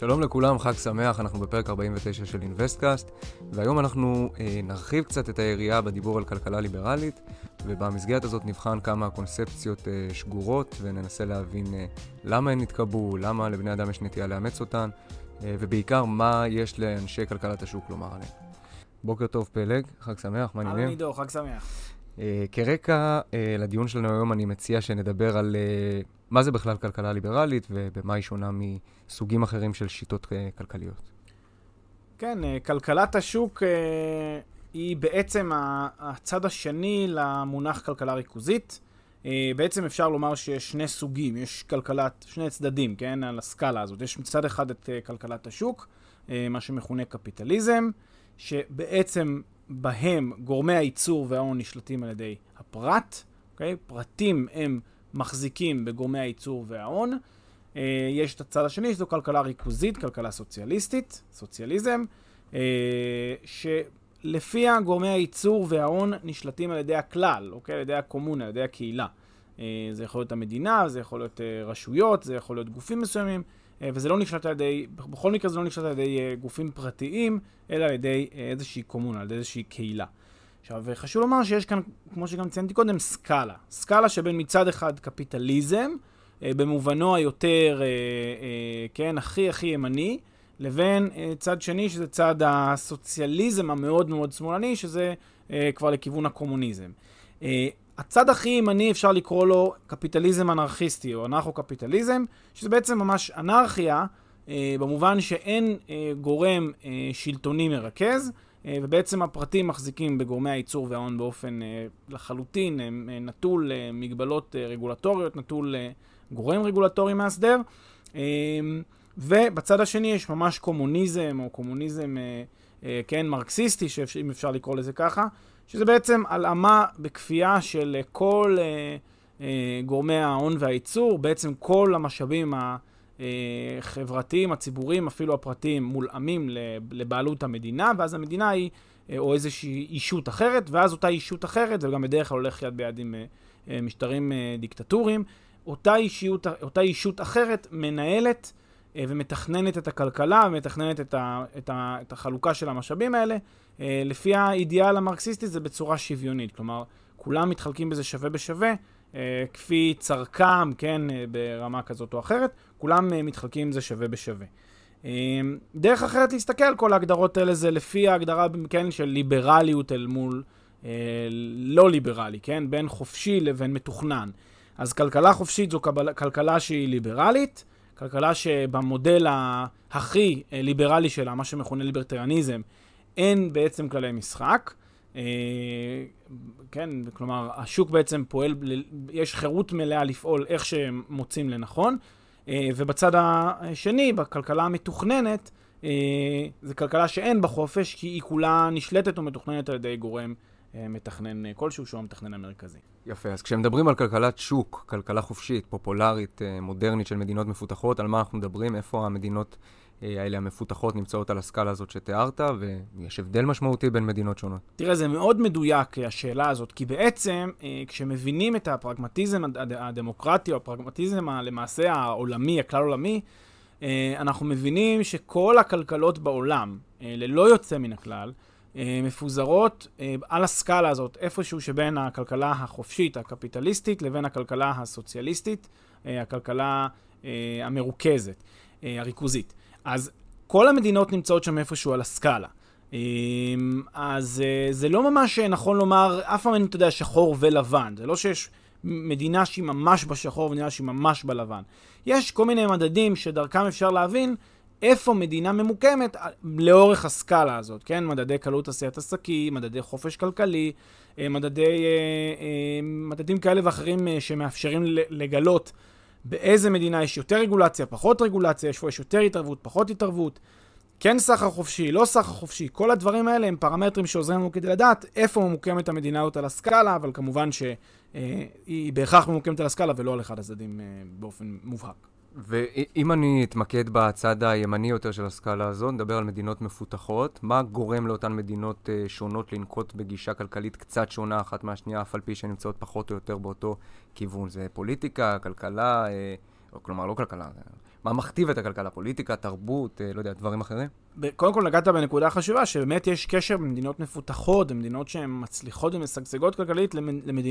שלום לכולם, חג שמח, אנחנו בפרק 49 של אינוויסטקאסט, והיום אנחנו אה, נרחיב קצת את היריעה בדיבור על כלכלה ליברלית, ובמסגרת הזאת נבחן כמה קונספציות אה, שגורות, וננסה להבין אה, למה הן נתקבעו, למה לבני אדם יש נטייה לאמץ אותן, אה, ובעיקר מה יש לאנשי כלכלת השוק לומר עליהן. בוקר טוב פלג, חג שמח, מה העניינים? אהלן עידו, חג שמח. אה, כרקע אה, לדיון שלנו היום אני מציע שנדבר על אה, מה זה בכלל כלכלה ליברלית ובמה היא שונה מסוגים אחרים של שיטות אה, כלכליות. כן, אה, כלכלת השוק אה, היא בעצם הצד השני למונח כלכלה ריכוזית. בעצם אפשר לומר שיש שני סוגים, יש כלכלת, שני צדדים, כן, על הסקאלה הזאת. יש מצד אחד את כלכלת השוק, מה שמכונה קפיטליזם, שבעצם בהם גורמי הייצור וההון נשלטים על ידי הפרט, אוקיי? פרטים הם מחזיקים בגורמי הייצור וההון. אה, יש את הצד השני, שזו כלכלה ריכוזית, כלכלה סוציאליסטית, סוציאליזם, אה, שלפיה גורמי הייצור וההון נשלטים על ידי הכלל, אוקיי? על ידי הקומונה, על ידי הקהילה. אה, זה יכול להיות המדינה, זה יכול להיות רשויות, זה יכול להיות גופים מסוימים, וזה לא נשלט על ידי, בכל מקרה זה לא נשלט על ידי גופים פרטיים, אלא על ידי איזושהי קומונה, על ידי איזושהי קהילה. עכשיו, חשוב לומר שיש כאן, כמו שגם ציינתי קודם, סקאלה. סקאלה שבין מצד אחד קפיטליזם, במובנו היותר, אה, אה, כן, הכי הכי ימני, לבין אה, צד שני, שזה צד הסוציאליזם המאוד מאוד שמאלני, שזה אה, כבר לכיוון הקומוניזם. אה, הצד הכי ימני אפשר לקרוא לו קפיטליזם אנרכיסטי או אנרכו-קפיטליזם, שזה בעצם ממש אנרכיה, אה, במובן שאין אה, גורם אה, שלטוני מרכז, אה, ובעצם הפרטים מחזיקים בגורמי הייצור וההון באופן אה, לחלוטין אה, אה, נטול אה, מגבלות אה, רגולטוריות, נטול אה, גורם רגולטורי מאסדר. אה, ובצד השני יש ממש קומוניזם, או קומוניזם, אה, אה, כן, מרקסיסטי, אם אפשר לקרוא לזה ככה, שזה בעצם הלאמה בכפייה של אה, כל גורמי ההון והייצור, בעצם כל המשאבים החברתיים, הציבוריים, אפילו הפרטיים, מולאמים לבעלות המדינה, ואז המדינה היא, או איזושהי אישות אחרת, ואז אותה אישות אחרת, זה גם בדרך כלל הולך יד ביד עם משטרים דיקטטוריים, אותה אישיות, אותה אישות אחרת מנהלת אה, ומתכננת את הכלכלה, ומתכננת את, ה, את, ה, את החלוקה של המשאבים האלה. אה, לפי האידיאל המרקסיסטי זה בצורה שוויונית, כלומר, כולם מתחלקים בזה שווה בשווה, אה, כפי צרכם, כן, ברמה כזאת או אחרת, כולם מתחלקים עם זה שווה בשווה. דרך אחרת להסתכל על כל ההגדרות האלה זה לפי ההגדרה, כן, של ליברליות אל מול לא ליברלי, כן, בין חופשי לבין מתוכנן. אז כלכלה חופשית זו כלכלה שהיא ליברלית, כלכלה שבמודל הכי אה, ליברלי שלה, מה שמכונה ליברטריאניזם, אין בעצם כללי משחק. אה, כן, כלומר, השוק בעצם פועל, יש חירות מלאה לפעול איך שהם מוצאים לנכון. אה, ובצד השני, בכלכלה המתוכננת, זו כלכלה שאין בה חופש, כי היא כולה נשלטת ומתוכננת על ידי גורם מתכנן אה, כלשהו, שהוא המתכנן המרכזי. יפה, אז כשמדברים על כלכלת שוק, כלכלה חופשית, פופולרית, אה, מודרנית של מדינות מפותחות, על מה אנחנו מדברים? איפה המדינות אה, האלה המפותחות נמצאות על הסקאלה הזאת שתיארת, ויש הבדל משמעותי בין מדינות שונות. תראה, זה מאוד מדויק, השאלה הזאת, כי בעצם, אה, כשמבינים את הפרגמטיזם הד- הדמוקרטי, או הפרגמטיזם למעשה העולמי, הכלל עולמי, אה, אנחנו מבינים שכל הכלכלות בעולם, אה, ללא יוצא מן הכלל, אה, מפוזרות אה, על הסקאלה הזאת, איפשהו שבין הכלכלה החופשית, הקפיטליסטית, לבין הכלכלה הסוציאליסטית, אה, הכלכלה אה, המרוכזת, אה, הריכוזית. אז כל המדינות נמצאות שם איפשהו על הסקאלה. אז אה, זה לא ממש נכון לומר, אף פעם אין, אתה יודע, שחור ולבן. זה לא שיש מדינה שהיא ממש בשחור ומדינה שהיא ממש בלבן. יש כל מיני מדדים שדרכם אפשר להבין איפה מדינה ממוקמת לאורך הסקאלה הזאת, כן? מדדי קלות עשיית עסקים, מדדי חופש כלכלי, אה, מדדי, אה, אה, מדדים כאלה ואחרים שמאפשרים לגלות באיזה מדינה יש יותר רגולציה, פחות רגולציה, איפה יש יותר התערבות, פחות התערבות, כן סחר חופשי, לא סחר חופשי, כל הדברים האלה הם פרמטרים שעוזרים לנו כדי לדעת איפה ממוקמת המדינה הזאת על הסקאלה, אבל כמובן שהיא בהכרח ממוקמת על הסקאלה ולא על אחד הצדדים באופן מובהק. ואם אני אתמקד בצד הימני יותר של הסקאלה הזו, נדבר על מדינות מפותחות. מה גורם לאותן מדינות uh, שונות לנקוט בגישה כלכלית קצת שונה אחת מהשנייה, אף על פי שהן נמצאות פחות או יותר באותו כיוון? זה פוליטיקה, כלכלה, uh, כלומר לא כלכלה, מה מכתיב את הכלכלה? פוליטיקה, תרבות, uh, לא יודע, דברים אחרים? קודם כל נגעת בנקודה חשובה, שבאמת יש קשר במדינות מפותחות, במדינות שהן מצליחות ומשגשגות כלכלית, למד...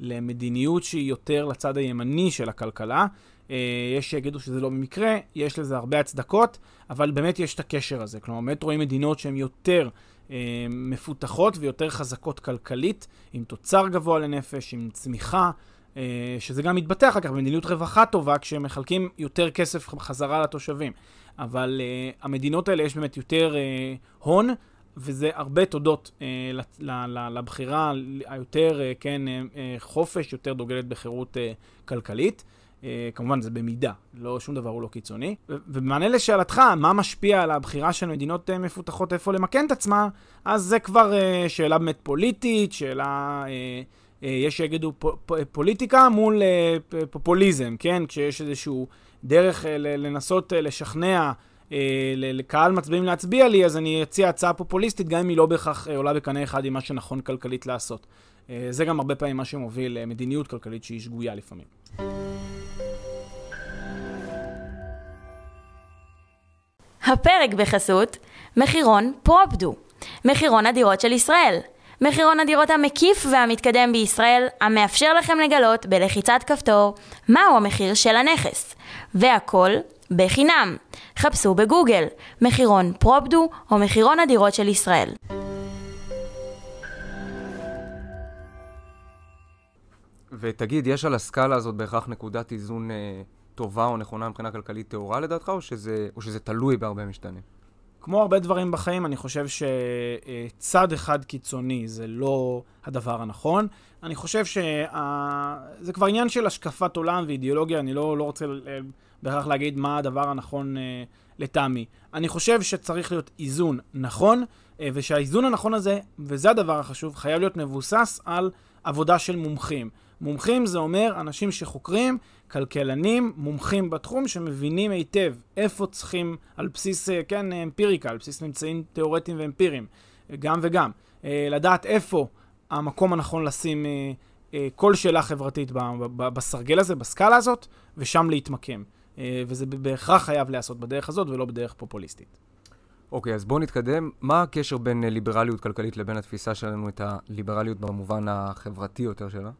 למדיניות שהיא יותר לצד הימני של הכלכלה. אה, יש שיגידו שזה לא במקרה, יש לזה הרבה הצדקות, אבל באמת יש את הקשר הזה. כלומר, באמת רואים מדינות שהן יותר אה, מפותחות ויותר חזקות כלכלית, עם תוצר גבוה לנפש, עם צמיחה, אה, שזה גם מתבטא אחר כך במדיניות רווחה טובה, כשהם מחלקים יותר כסף חזרה לתושבים. אבל אה, המדינות האלה יש באמת יותר אה, הון. וזה הרבה תודות אה, לבחירה היותר, אה, כן, אה, חופש, יותר דוגלת בחירות אה, כלכלית. אה, כמובן זה במידה, לא, שום דבר הוא לא קיצוני. ובמענה לשאלתך, מה משפיע על הבחירה של מדינות אה, מפותחות איפה למקן את עצמה, אז זה כבר אה, שאלה באמת פוליטית, שאלה... יש שיגידו פוליטיקה מול פופוליזם, כן? כשיש איזשהו דרך לנסות לשכנע לקהל מצביעים להצביע לי, אז אני אציע הצעה פופוליסטית, גם אם היא לא בהכרח עולה בקנה אחד עם מה שנכון כלכלית לעשות. זה גם הרבה פעמים מה שמוביל מדיניות כלכלית שהיא שגויה לפעמים. הפרק בחסות מחירון פרופדו, מחירון הדירות של ישראל. מחירון הדירות המקיף והמתקדם בישראל, המאפשר לכם לגלות בלחיצת כפתור מהו המחיר של הנכס. והכל בחינם. חפשו בגוגל מחירון פרופדו או מחירון הדירות של ישראל. ותגיד, יש על הסקאלה הזאת בהכרח נקודת איזון אה, טובה או נכונה מבחינה כלכלית טהורה לדעתך, או שזה, או שזה תלוי בהרבה משתנים? כמו הרבה דברים בחיים, אני חושב שצד אחד קיצוני זה לא הדבר הנכון. אני חושב שזה כבר עניין של השקפת עולם ואידיאולוגיה, אני לא, לא רוצה אה, בהכרח להגיד מה הדבר הנכון אה, לטעמי. אני חושב שצריך להיות איזון נכון, אה, ושהאיזון הנכון הזה, וזה הדבר החשוב, חייב להיות מבוסס על עבודה של מומחים. מומחים זה אומר אנשים שחוקרים, כלכלנים, מומחים בתחום, שמבינים היטב איפה צריכים, על בסיס, אה, כן, אמפיריקה, על בסיס ממצאים תיאורטיים ואמפיריים, גם וגם. אה, לדעת איפה המקום הנכון לשים אה, כל שאלה חברתית בסרגל הזה, בסקאלה הזאת, ושם להתמקם. וזה בהכרח חייב להיעשות בדרך הזאת ולא בדרך פופוליסטית. אוקיי, okay, אז בואו נתקדם. מה הקשר בין ליברליות כלכלית לבין התפיסה שלנו את הליברליות במובן החברתי יותר שלה?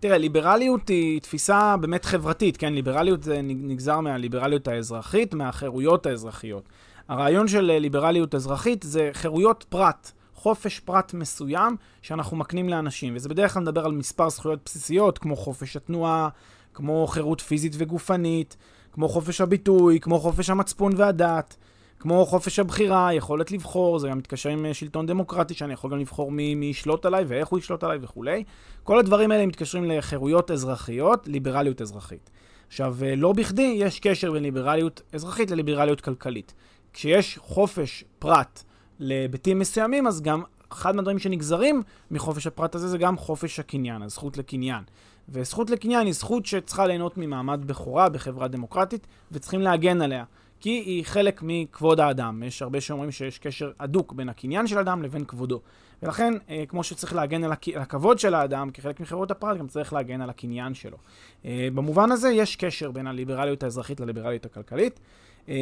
תראה, ליברליות היא תפיסה באמת חברתית, כן? ליברליות זה נגזר מהליברליות האזרחית, מהחירויות האזרחיות. הרעיון של ליברליות אזרחית זה חירויות פרט, חופש פרט מסוים שאנחנו מקנים לאנשים, וזה בדרך כלל מדבר על מספר זכויות בסיסיות, כמו חופש התנועה, כמו חירות פיזית וגופנית, כמו חופש הביטוי, כמו חופש המצפון והדת. כמו חופש הבחירה, יכולת לבחור, זה גם מתקשר עם אה, שלטון דמוקרטי, שאני יכול גם לבחור מי, מי ישלוט עליי ואיך הוא ישלוט עליי וכולי. כל הדברים האלה מתקשרים לחירויות אזרחיות, ליברליות אזרחית. עכשיו, אה, לא בכדי יש קשר בין ליברליות אזרחית לליברליות כלכלית. כשיש חופש פרט להיבטים מסוימים, אז גם אחד מהדברים שנגזרים מחופש הפרט הזה זה גם חופש הקניין, הזכות לקניין. וזכות לקניין היא זכות שצריכה ליהנות ממעמד בכורה בחברה דמוקרטית, וצריכים להגן עליה. כי היא חלק מכבוד האדם. יש הרבה שאומרים שיש קשר הדוק בין הקניין של האדם לבין כבודו. ולכן, אה, כמו שצריך להגן על, הכ... על הכבוד של האדם כחלק מחירות הפרט, גם צריך להגן על הקניין שלו. אה, במובן הזה יש קשר בין הליברליות האזרחית לליברליות הכלכלית. אה,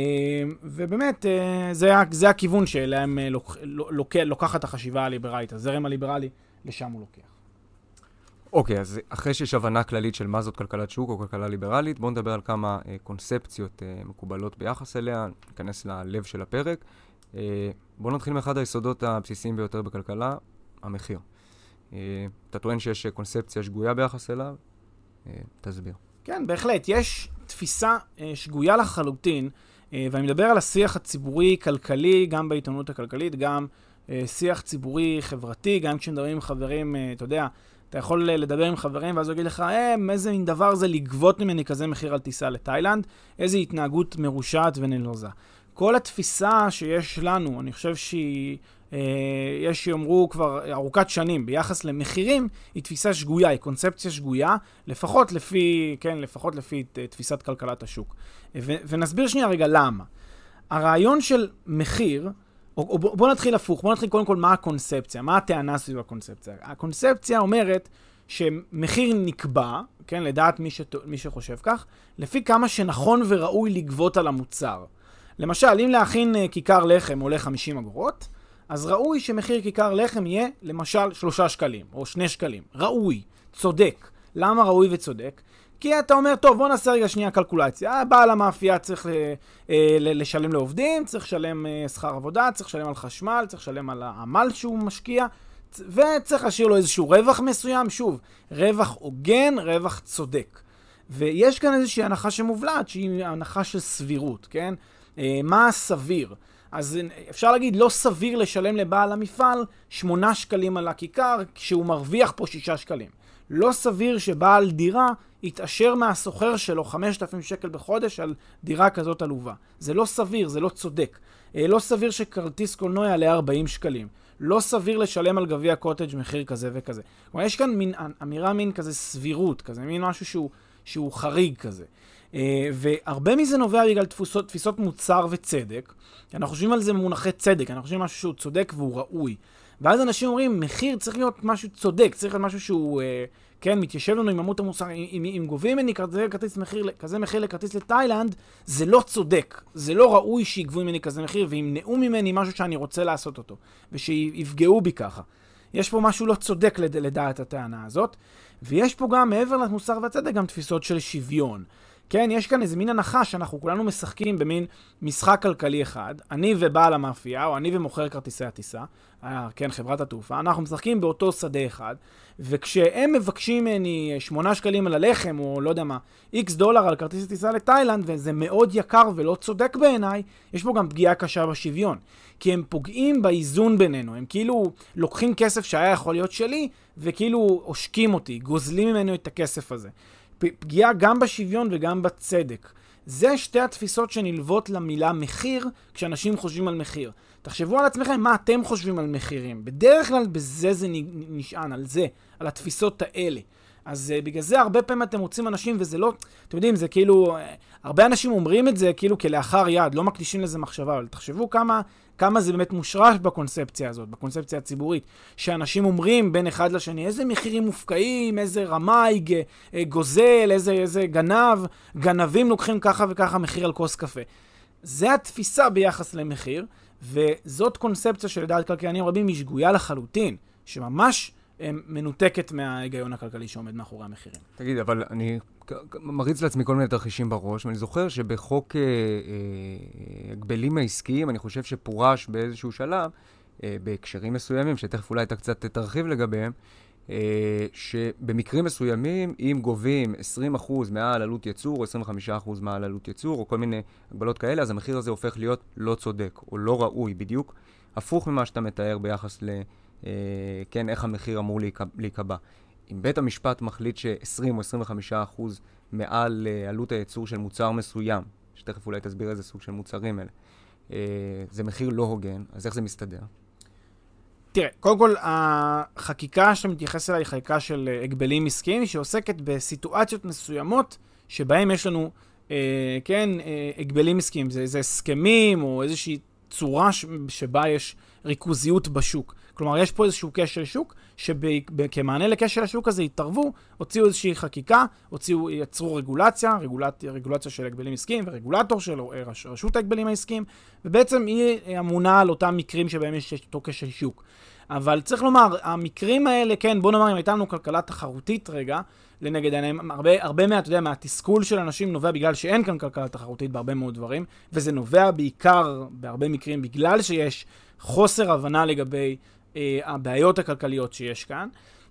ובאמת, זה, זה הכיוון שאליהם לוק, לוק, לוקחת החשיבה הליברלית, הזרם הליברלי, לשם הוא לוקח. אוקיי, okay, אז אחרי שיש הבנה כללית של מה זאת כלכלת שוק או כלכלה ליברלית, בואו נדבר על כמה uh, קונספציות uh, מקובלות ביחס אליה, ניכנס ללב של הפרק. Uh, בואו נתחיל מאחד היסודות הבסיסיים ביותר בכלכלה, המחיר. אתה טוען שיש קונספציה שגויה ביחס אליו? תסביר. כן, בהחלט. יש תפיסה שגויה לחלוטין, ואני מדבר על השיח הציבורי-כלכלי, גם בעיתונות הכלכלית, גם שיח ציבורי-חברתי, גם כשמדברים עם חברים, אתה יודע, אתה יכול לדבר עם חברים ואז הוא יגיד לך, אה, איזה מין דבר זה לגבות ממני כזה מחיר על טיסה לתאילנד, איזה התנהגות מרושעת ונלוזה. כל התפיסה שיש לנו, אני חושב שהיא, אה, יש שיאמרו כבר ארוכת שנים, ביחס למחירים, היא תפיסה שגויה, היא קונספציה שגויה, לפחות לפי, כן, לפחות לפי תפיסת כלכלת השוק. ו- ונסביר שנייה רגע למה. הרעיון של מחיר, או, או בוא, נתחיל הפוך, בוא נתחיל קודם כל מה הקונספציה, מה הטענה סביב הקונספציה. הקונספציה אומרת שמחיר נקבע, כן, לדעת מי, שת, מי שחושב כך, לפי כמה שנכון וראוי לגבות על המוצר. למשל, אם להכין uh, כיכר לחם עולה 50 אגורות, אז ראוי שמחיר כיכר לחם יהיה למשל 3 שקלים או 2 שקלים. ראוי, צודק. למה ראוי וצודק? כי אתה אומר, טוב, בוא נעשה רגע שנייה קלקולציה. בעל המאפייה צריך אה, אה, לשלם לעובדים, צריך לשלם אה, שכר עבודה, צריך לשלם על חשמל, צריך לשלם על העמל שהוא משקיע, וצריך להשאיר לו איזשהו רווח מסוים. שוב, רווח הוגן, רווח צודק. ויש כאן איזושהי הנחה שמובלעת, שהיא הנחה של סבירות, כן? מה סביר? אז אפשר להגיד, לא סביר לשלם לבעל המפעל 8 שקלים על הכיכר, כשהוא מרוויח פה 6 שקלים. לא סביר שבעל דירה יתעשר מהסוחר שלו 5,000 שקל בחודש על דירה כזאת עלובה. זה לא סביר, זה לא צודק. אה, לא סביר שכרטיס קולנוע יעלה 40 שקלים. לא סביר לשלם על גביע קוטג' מחיר כזה וכזה. כלומר, יש כאן מין אמירה מין כזה סבירות, כזה מין משהו שהוא, שהוא חריג כזה. אה, והרבה מזה נובע בגלל תפיסות מוצר וצדק. אנחנו חושבים על זה במונחי צדק, אנחנו חושבים משהו שהוא צודק והוא ראוי. ואז אנשים אומרים, מחיר צריך להיות משהו צודק, צריך להיות משהו שהוא, אה, כן, מתיישב לנו עם עמות המוסר. אם, אם גובים ממני כזה, כרטיס מחיר, כזה מחיר לכרטיס לתאילנד, זה לא צודק. זה לא ראוי שיגבו ממני כזה מחיר וימנעו ממני משהו שאני רוצה לעשות אותו, ושיפגעו בי ככה. יש פה משהו לא צודק לד, לדעת הטענה הזאת, ויש פה גם, מעבר למוסר והצדק, גם תפיסות של שוויון. כן, יש כאן איזה מין הנחה שאנחנו כולנו משחקים במין משחק כלכלי אחד, אני ובעל המאפייה, או אני ומוכר כרטיסי הטיסה, אה, כן, חברת התעופה, אנחנו משחקים באותו שדה אחד, וכשהם מבקשים ממני 8 שקלים על הלחם, או לא יודע מה, איקס דולר על כרטיס הטיסה לתאילנד, וזה מאוד יקר ולא צודק בעיניי, יש פה גם פגיעה קשה בשוויון. כי הם פוגעים באיזון בינינו, הם כאילו לוקחים כסף שהיה יכול להיות שלי, וכאילו עושקים אותי, גוזלים ממנו את הכסף הזה. פגיעה גם בשוויון וגם בצדק. זה שתי התפיסות שנלוות למילה מחיר, כשאנשים חושבים על מחיר. תחשבו על עצמכם מה אתם חושבים על מחירים. בדרך כלל בזה זה נשען, על זה, על התפיסות האלה. אז uh, בגלל זה הרבה פעמים אתם מוצאים אנשים, וזה לא, אתם יודעים, זה כאילו, uh, הרבה אנשים אומרים את זה כאילו כלאחר יד, לא מקדישים לזה מחשבה, אבל תחשבו כמה, כמה זה באמת מושרש בקונספציה הזאת, בקונספציה הציבורית, שאנשים אומרים בין אחד לשני, איזה מחירים מופקעים, איזה רמאי, uh, גוזל, איזה, איזה גנב, גנבים לוקחים ככה וככה מחיר על כוס קפה. זה התפיסה ביחס למחיר, וזאת קונספציה שלדעת כלכלנים רבים היא שגויה לחלוטין, שממש מנותקת מההיגיון הכלכלי שעומד מאחורי המחירים. תגיד, אבל אני מריץ לעצמי כל מיני תרחישים בראש, ואני זוכר שבחוק אה, אה, הגבלים העסקיים, אני חושב שפורש באיזשהו שלב, אה, בהקשרים מסוימים, שתכף אולי אתה קצת תרחיב לגביהם, אה, שבמקרים מסוימים, אם גובים 20% מעל עלות ייצור, או 25% מעל עלות ייצור, או כל מיני הגבלות כאלה, אז המחיר הזה הופך להיות לא צודק, או לא ראוי, בדיוק הפוך ממה שאתה מתאר ביחס ל... אה, כן, איך המחיר אמור להיקבע. אם בית המשפט מחליט ש-20 או 25 אחוז מעל אה, עלות הייצור של מוצר מסוים, שתכף אולי תסביר איזה סוג של מוצרים אלה, אה, זה מחיר לא הוגן, אז איך זה מסתדר? תראה, קודם כל, החקיקה שאתה מתייחס אליה היא חקיקה של הגבלים עסקיים, שעוסקת בסיטואציות מסוימות שבהם יש לנו, אה, כן, אה, הגבלים עסקיים. זה, זה הסכמים או איזושהי צורה ש, שבה יש ריכוזיות בשוק. כלומר, יש פה איזשהו כשל שוק, שכמענה לכשל השוק הזה התערבו, הוציאו איזושהי חקיקה, הוציאו, יצרו רגולציה, רגולצ... רגולציה של הגבלים עסקיים ורגולטור של אה, רש... רשות ההגבלים העסקיים, ובעצם היא אמונה על אותם מקרים שבהם יש אותו כשל שוק. אבל צריך לומר, המקרים האלה, כן, בוא נאמר, אם הייתה לנו כלכלה תחרותית רגע, לנגד עיניהם, הרבה, הרבה מה, אתה יודע, מהתסכול של אנשים נובע בגלל שאין כאן כלכלה תחרותית בהרבה מאוד דברים, וזה נובע בעיקר, בהרבה מקרים, בגלל שיש חוסר הבנה לגבי אה, הבעיות הכלכליות שיש כאן.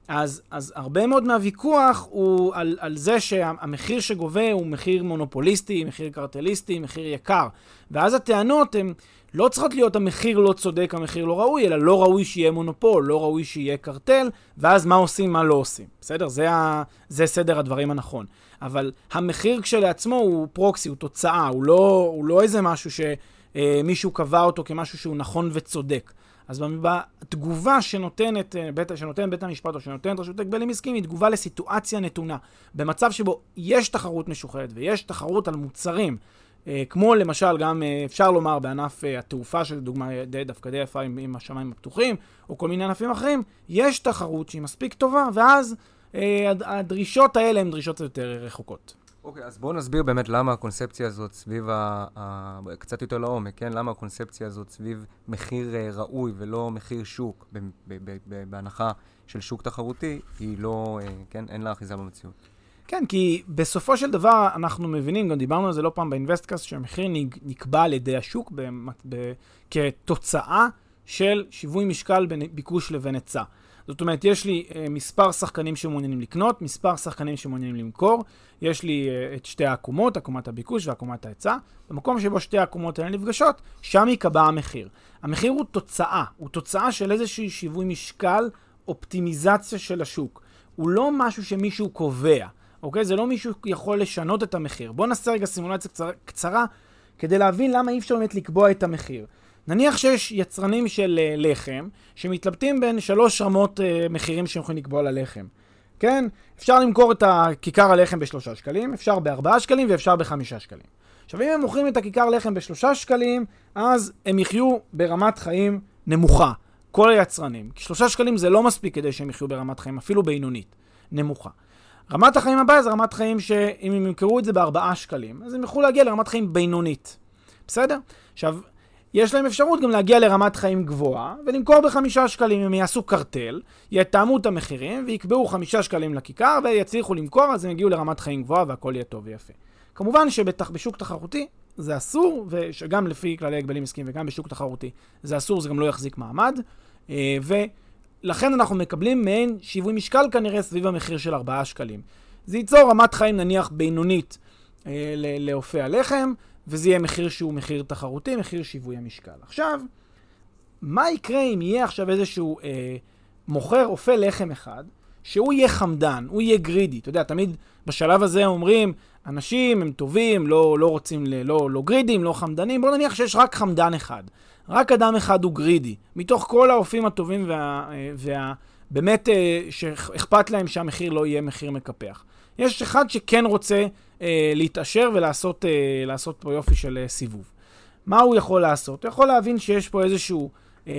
אז, אז הרבה מאוד מהוויכוח הוא על, על זה שהמחיר שגובה הוא מחיר מונופוליסטי, מחיר קרטליסטי, מחיר יקר. ואז הטענות הן לא צריכות להיות המחיר לא צודק, המחיר לא ראוי, אלא לא ראוי שיהיה מונופול, לא ראוי שיהיה קרטל, ואז מה עושים, מה לא עושים. בסדר? זה, ה, זה סדר הדברים הנכון. אבל המחיר כשלעצמו הוא פרוקסי, הוא תוצאה, הוא לא, הוא לא איזה משהו שמישהו קבע אותו כמשהו שהוא נכון וצודק. אז בתגובה שנותנת אה, בית, שנותן בית המשפט או שנותנת רשות הגבלים עסקיים היא תגובה לסיטואציה נתונה. במצב שבו יש תחרות משוחדת ויש תחרות על מוצרים, אה, כמו למשל גם אה, אפשר לומר בענף התעופה, שלדוגמה די, דווקא די יפה עם השמיים הפתוחים, או כל מיני ענפים אחרים, יש תחרות שהיא מספיק טובה, ואז הדרישות האלה הן דרישות יותר רחוקות. אוקיי, okay, אז בואו נסביר באמת למה הקונספציה הזאת סביב ה... ה... קצת יותר לעומק, כן? למה הקונספציה הזאת סביב מחיר uh, ראוי ולא מחיר שוק, ב... ב... ב... ב... בהנחה של שוק תחרותי, היא לא, uh, כן? אין לה אחיזה במציאות. כן, כי בסופו של דבר אנחנו מבינים, גם דיברנו על זה לא פעם באינבסטקאסט, שהמחיר נקבע על ידי השוק ב... ב... כתוצאה של שיווי משקל בין ביקוש לבין היצע. זאת אומרת, יש לי uh, מספר שחקנים שמעוניינים לקנות, מספר שחקנים שמעוניינים למכור, יש לי uh, את שתי העקומות, עקומת הביקוש ועקומת ההיצע. במקום שבו שתי העקומות האלה נפגשות, שם ייקבע המחיר. המחיר הוא תוצאה, הוא תוצאה של איזשהו שיווי משקל, אופטימיזציה של השוק. הוא לא משהו שמישהו קובע, אוקיי? זה לא מישהו יכול לשנות את המחיר. בואו נעשה רגע סימולציה קצרה, קצרה כדי להבין למה אי אפשר באמת לקבוע את המחיר. נניח שיש יצרנים של uh, לחם שמתלבטים בין שלוש רמות uh, מחירים שהם יכולים לקבוע ללחם. כן? אפשר למכור את הכיכר הלחם בשלושה שקלים, אפשר בארבעה שקלים ואפשר בחמישה שקלים. עכשיו, אם הם מוכרים את הכיכר לחם בשלושה שקלים, אז הם יחיו ברמת חיים נמוכה. כל היצרנים. כי שלושה שקלים זה לא מספיק כדי שהם יחיו ברמת חיים, אפילו בינונית, נמוכה. רמת החיים הבאה זה רמת חיים שאם הם ימכרו את זה בארבעה שקלים, אז הם יוכלו להגיע לרמת חיים בינונית. בסדר? עכשיו, יש להם אפשרות גם להגיע לרמת חיים גבוהה ולמכור בחמישה שקלים. אם יעשו קרטל, יתאמו את המחירים ויקבעו חמישה שקלים לכיכר ויצליחו למכור, אז הם יגיעו לרמת חיים גבוהה והכל יהיה טוב ויפה. כמובן שבשוק תחרותי זה אסור, ושגם לפי כללי הגבלים עסקיים וגם בשוק תחרותי זה אסור, זה גם לא יחזיק מעמד. אה, ולכן אנחנו מקבלים מעין שיווי משקל כנראה סביב המחיר של 4 שקלים. זה ייצור רמת חיים נניח בינונית אה, לאופי הלחם, וזה יהיה מחיר שהוא מחיר תחרותי, מחיר שיווי המשקל. עכשיו, מה יקרה אם יהיה עכשיו איזשהו אה, מוכר אופה לחם אחד, שהוא יהיה חמדן, הוא יהיה גרידי. אתה יודע, תמיד בשלב הזה אומרים, אנשים הם טובים, לא, לא רוצים, ל, לא, לא גרידים, לא חמדנים. בואו נניח שיש רק חמדן אחד. רק אדם אחד הוא גרידי. מתוך כל האופים הטובים וה... אה, וה באמת אה, שאכפת להם שהמחיר לא יהיה מחיר מקפח. יש אחד שכן רוצה אה, להתעשר ולעשות אה, פה יופי של אה, סיבוב. מה הוא יכול לעשות? הוא יכול להבין שיש פה איזשהו אה,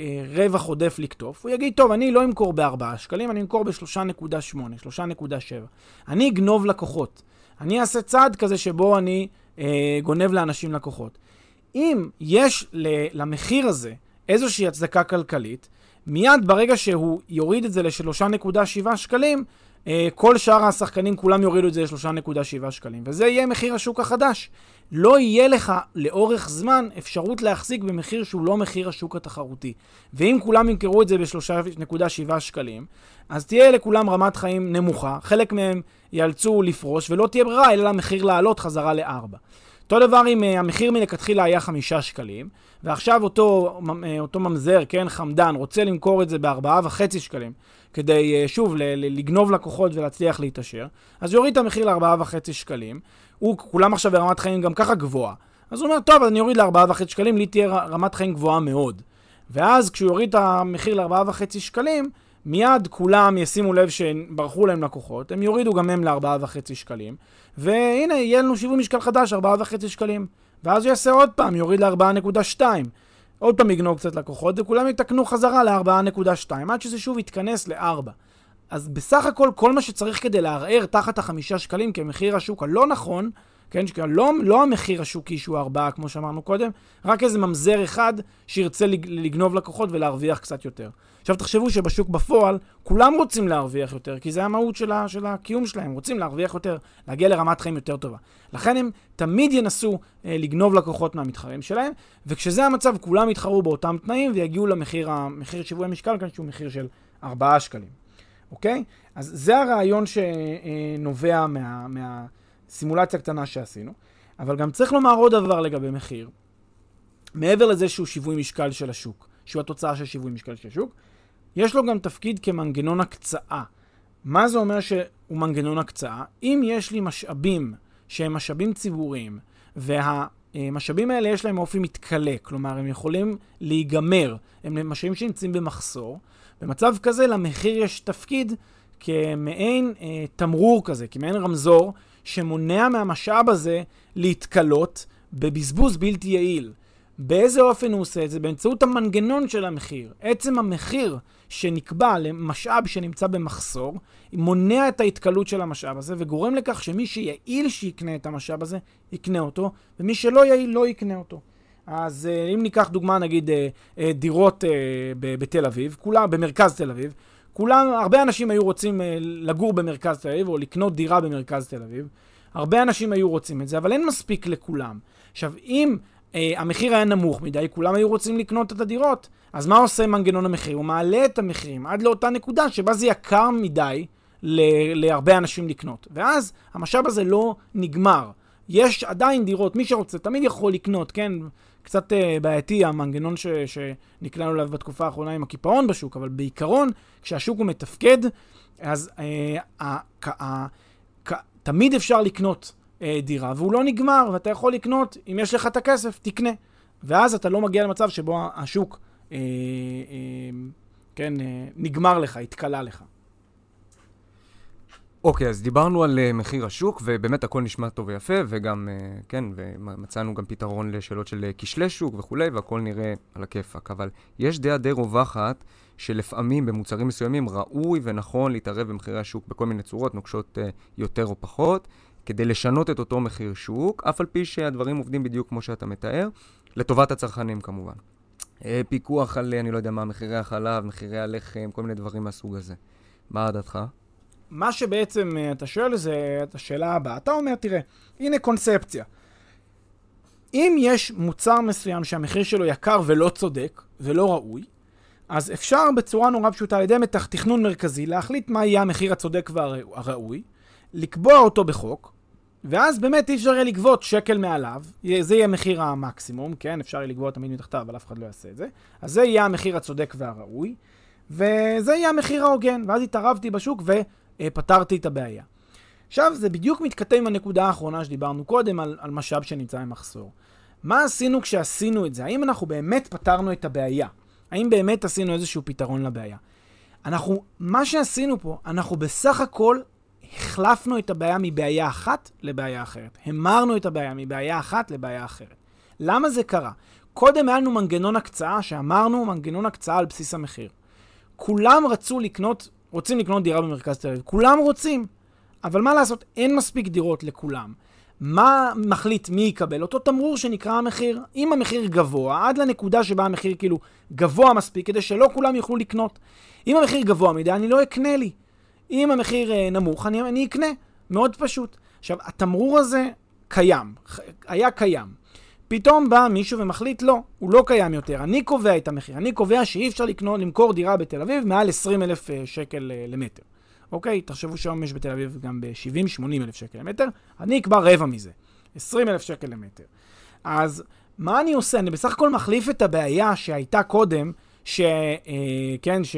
אה, רווח עודף לקטוף. הוא יגיד, טוב, אני לא אמכור ב-4 שקלים, אני אמכור ב-3.8, 3.7. אני אגנוב לקוחות. אני אעשה צעד כזה שבו אני אה, גונב לאנשים לקוחות. אם יש למחיר הזה איזושהי הצדקה כלכלית, מיד ברגע שהוא יוריד את זה ל-3.7 שקלים, כל שאר השחקנים כולם יורידו את זה ל-3.7 שקלים, וזה יהיה מחיר השוק החדש. לא יהיה לך לאורך זמן אפשרות להחזיק במחיר שהוא לא מחיר השוק התחרותי. ואם כולם ימכרו את זה ב-3.7 שקלים, אז תהיה לכולם רמת חיים נמוכה, חלק מהם ייאלצו לפרוש, ולא תהיה ברירה אלא למחיר לעלות חזרה ל-4. אותו דבר אם uh, המחיר מלכתחילה היה 5 שקלים, ועכשיו אותו, uh, אותו ממזר, כן, חמדן, רוצה למכור את זה ב-4.5 שקלים, כדי, uh, שוב, לגנוב לקוחות ולהצליח להתעשר, אז יוריד את המחיר ל-4.5 שקלים. הוא, כולם עכשיו ברמת חיים גם ככה גבוהה. אז הוא אומר, טוב, אני אוריד ל-4.5 שקלים, לי תהיה רמת חיים גבוהה מאוד. ואז כשהוא יוריד את המחיר ל-4.5 שקלים, מיד כולם ישימו לב שברחו להם לקוחות, הם יורידו גם הם ל-4.5 שקלים, והנה, יהיה לנו שיווי משקל חדש, 4.5 שקלים. ואז הוא יעשה עוד פעם, יוריד ל-4.2. עוד פעם יגנוב קצת לקוחות, וכולם יתקנו חזרה ל-4.2, עד שזה שוב יתכנס ל-4. אז בסך הכל, כל מה שצריך כדי לערער תחת החמישה שקלים כמחיר השוק הלא נכון, כן, לא, לא המחיר השוקי שהוא ארבעה, כמו שאמרנו קודם, רק איזה ממזר אחד שירצה לגנוב לקוחות ולהרוויח קצת יותר. עכשיו תחשבו שבשוק בפועל, כולם רוצים להרוויח יותר, כי זה המהות של, ה, של הקיום שלהם, רוצים להרוויח יותר, להגיע לרמת חיים יותר טובה. לכן הם תמיד ינסו אה, לגנוב לקוחות מהמתחרים שלהם, וכשזה המצב, כולם יתחרו באותם תנאים ויגיעו למחיר המחיר שיווי המשקל כאן, שהוא מחיר של 4 שקלים. אוקיי? אז זה הרעיון שנובע מה, מהסימולציה הקטנה שעשינו. אבל גם צריך לומר עוד דבר לגבי מחיר. מעבר לזה שהוא שיווי משקל של השוק, שהוא התוצאה של שיווי משקל של השוק, יש לו גם תפקיד כמנגנון הקצאה. מה זה אומר שהוא מנגנון הקצאה? אם יש לי משאבים שהם משאבים ציבוריים, והמשאבים האלה יש להם אופי מתכלה, כלומר הם יכולים להיגמר, הם משאבים שנמצאים במחסור, במצב כזה למחיר יש תפקיד כמעין אה, תמרור כזה, כמעין רמזור, שמונע מהמשאב הזה להתכלות בבזבוז בלתי יעיל. באיזה אופן הוא עושה את זה? באמצעות המנגנון של המחיר. עצם המחיר שנקבע למשאב שנמצא במחסור, מונע את ההתקלות של המשאב הזה וגורם לכך שמי שיעיל שיקנה את המשאב הזה, יקנה אותו, ומי שלא יעיל לא יקנה אותו. אז אה, אם ניקח דוגמה, נגיד, אה, אה, דירות בתל אביב, כולם, במרכז תל אביב, כולם, הרבה אנשים היו רוצים לגור במרכז תל אביב או לקנות דירה במרכז תל אביב. הרבה אנשים היו רוצים את זה, אבל אין מספיק לכולם. עכשיו, אם אה, המחיר היה נמוך מדי, כולם היו רוצים לקנות את הדירות, אז מה עושה מנגנון המחיר? הוא מעלה את המחירים עד לאותה נקודה שבה זה יקר מדי ל- להרבה אנשים לקנות. ואז המשאב הזה לא נגמר. יש עדיין דירות, מי שרוצה תמיד יכול לקנות, כן? קצת uh, בעייתי המנגנון ש- שנקלענו אליו בתקופה האחרונה עם הקיפאון בשוק, אבל בעיקרון, כשהשוק הוא מתפקד, אז uh, uh, uh, uh, תמיד אפשר לקנות uh, דירה, והוא לא נגמר, ואתה יכול לקנות, אם יש לך את הכסף, תקנה. ואז אתה לא מגיע למצב שבו השוק, uh, uh, כן, uh, נגמר לך, התכלה לך. אוקיי, okay, אז דיברנו על uh, מחיר השוק, ובאמת הכל נשמע טוב ויפה, וגם, uh, כן, ומצאנו גם פתרון לשאלות של uh, כשלי שוק וכולי, והכל נראה על הכיפאק. אבל יש דעה די רווחת, שלפעמים במוצרים מסוימים ראוי ונכון להתערב במחירי השוק בכל מיני צורות, נוקשות uh, יותר או פחות, כדי לשנות את אותו מחיר שוק, אף על פי שהדברים עובדים בדיוק כמו שאתה מתאר, לטובת הצרכנים כמובן. Uh, פיקוח על, אני לא יודע מה, מחירי החלב, מחירי הלחם, כל מיני דברים מהסוג הזה. מה דעתך? מה שבעצם אה, אתה שואל זה את השאלה הבאה. אתה אומר, תראה, הנה קונספציה. אם יש מוצר מסוים שהמחיר שלו יקר ולא צודק ולא ראוי, אז אפשר בצורה נורא פשוטה על ידי מתח תכנון מרכזי להחליט מה יהיה המחיר הצודק והראוי, לקבוע אותו בחוק, ואז באמת אי אפשר יהיה לגבות שקל מעליו, זה יהיה מחיר המקסימום, כן? אפשר יהיה לגבות תמיד מתחתיו, אבל אף אחד לא יעשה את זה. אז זה יהיה המחיר הצודק והראוי, וזה יהיה המחיר ההוגן, ואז התערבתי בשוק ו... אה, פתרתי את הבעיה. עכשיו, זה בדיוק מתכתב עם הנקודה האחרונה שדיברנו קודם, על, על משאב שנמצא במחסור. מה עשינו כשעשינו את זה? האם אנחנו באמת פתרנו את הבעיה? האם באמת עשינו איזשהו פתרון לבעיה? אנחנו, מה שעשינו פה, אנחנו בסך הכל החלפנו את הבעיה מבעיה אחת לבעיה אחרת. המרנו את הבעיה מבעיה אחת לבעיה אחרת. למה זה קרה? קודם היה לנו מנגנון הקצאה, שאמרנו מנגנון הקצאה על בסיס המחיר. כולם רצו לקנות רוצים לקנות דירה במרכז תל אביב. כולם רוצים, אבל מה לעשות, אין מספיק דירות לכולם. מה מחליט מי יקבל? אותו תמרור שנקרא המחיר. אם המחיר גבוה, עד לנקודה שבה המחיר כאילו גבוה מספיק, כדי שלא כולם יוכלו לקנות. אם המחיר גבוה מדי, אני לא אקנה לי. אם המחיר אה, נמוך, אני, אני אקנה. מאוד פשוט. עכשיו, התמרור הזה קיים, היה קיים. פתאום בא מישהו ומחליט, לא, הוא לא קיים יותר, אני קובע את המחיר. אני קובע שאי אפשר לקנות, למכור דירה בתל אביב מעל 20 אלף אה, שקל אה, למטר. אוקיי? תחשבו שהיום יש בתל אביב גם ב-70-80 אלף שקל למטר, אני אקבע רבע מזה, 20 אלף שקל למטר. אז מה אני עושה? אני בסך הכל מחליף את הבעיה שהייתה קודם, ש... אה, כן, ש...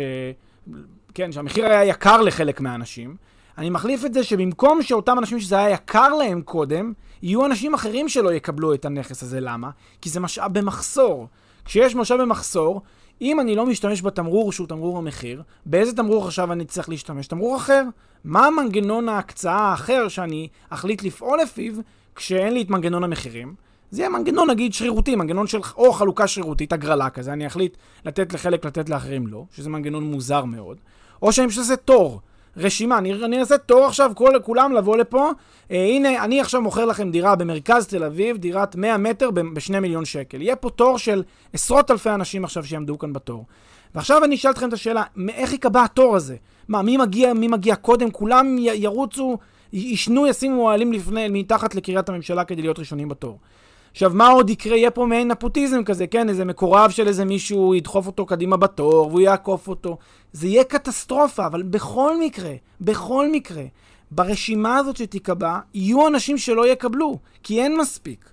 כן, שהמחיר היה יקר לחלק מהאנשים, אני מחליף את זה שבמקום שאותם אנשים שזה היה יקר להם קודם, יהיו אנשים אחרים שלא יקבלו את הנכס הזה. למה? כי זה משאב במחסור. כשיש משאב במחסור, אם אני לא משתמש בתמרור שהוא תמרור המחיר, באיזה תמרור עכשיו אני צריך להשתמש? תמרור אחר. מה מנגנון ההקצאה האחר שאני אחליט לפעול לפיו כשאין לי את מנגנון המחירים? זה יהיה מנגנון נגיד שרירותי, מנגנון של או חלוקה שרירותית, הגרלה כזה, אני אחליט לתת לחלק, לתת לאחרים לא, שזה מנגנון מוזר מאוד. או שאני פשוט עושה תור. רשימה, אני, אני אעשה תור עכשיו, כל, כולם לבוא לפה. אה, הנה, אני עכשיו מוכר לכם דירה במרכז תל אביב, דירת 100 מטר ב-2 מיליון שקל. יהיה פה תור של עשרות אלפי אנשים עכשיו שיעמדו כאן בתור. ועכשיו אני אשאל אתכם את השאלה, איך ייקבע התור הזה? מה, מי מגיע, מי מגיע קודם? כולם י- ירוצו, ישנו, ישימו אוהלים לפני, מתחת לקריית הממשלה כדי להיות ראשונים בתור. עכשיו, מה עוד יקרה? יהיה פה מעין נפוטיזם כזה, כן? איזה מקורב של איזה מישהו ידחוף אותו קדימה בתור, והוא יעקוף אותו. זה יהיה קטסטרופה, אבל בכל מקרה, בכל מקרה, ברשימה הזאת שתיקבע, יהיו אנשים שלא יקבלו, כי אין מספיק.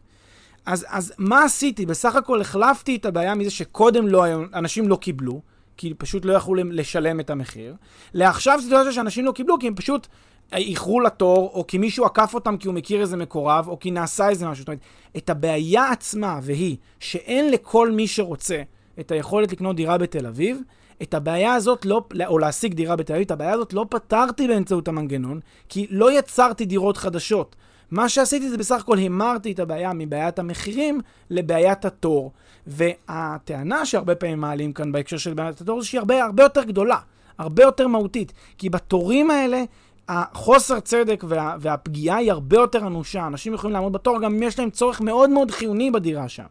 אז, אז מה עשיתי? בסך הכל החלפתי את הבעיה מזה שקודם לא, אנשים לא קיבלו, כי פשוט לא יכלו לשלם את המחיר, לעכשיו סיטואציה שאנשים לא קיבלו, כי הם פשוט איחרו לתור, או כי מישהו עקף אותם כי הוא מכיר איזה מקורב, או כי נעשה איזה משהו. זאת אומרת, את הבעיה עצמה, והיא שאין לכל מי שרוצה את היכולת לקנות דירה בתל אביב, את הבעיה הזאת לא, או להשיג דירה בתל אביב, את הבעיה הזאת לא פתרתי באמצעות המנגנון, כי לא יצרתי דירות חדשות. מה שעשיתי זה בסך הכל המרתי את הבעיה מבעיית המחירים לבעיית התור. והטענה שהרבה פעמים מעלים כאן בהקשר של בעיית התור, זה שהיא הרבה, הרבה יותר גדולה, הרבה יותר מהותית. כי בתורים האלה, החוסר צדק וה, והפגיעה היא הרבה יותר אנושה. אנשים יכולים לעמוד בתור גם אם יש להם צורך מאוד מאוד חיוני בדירה שם.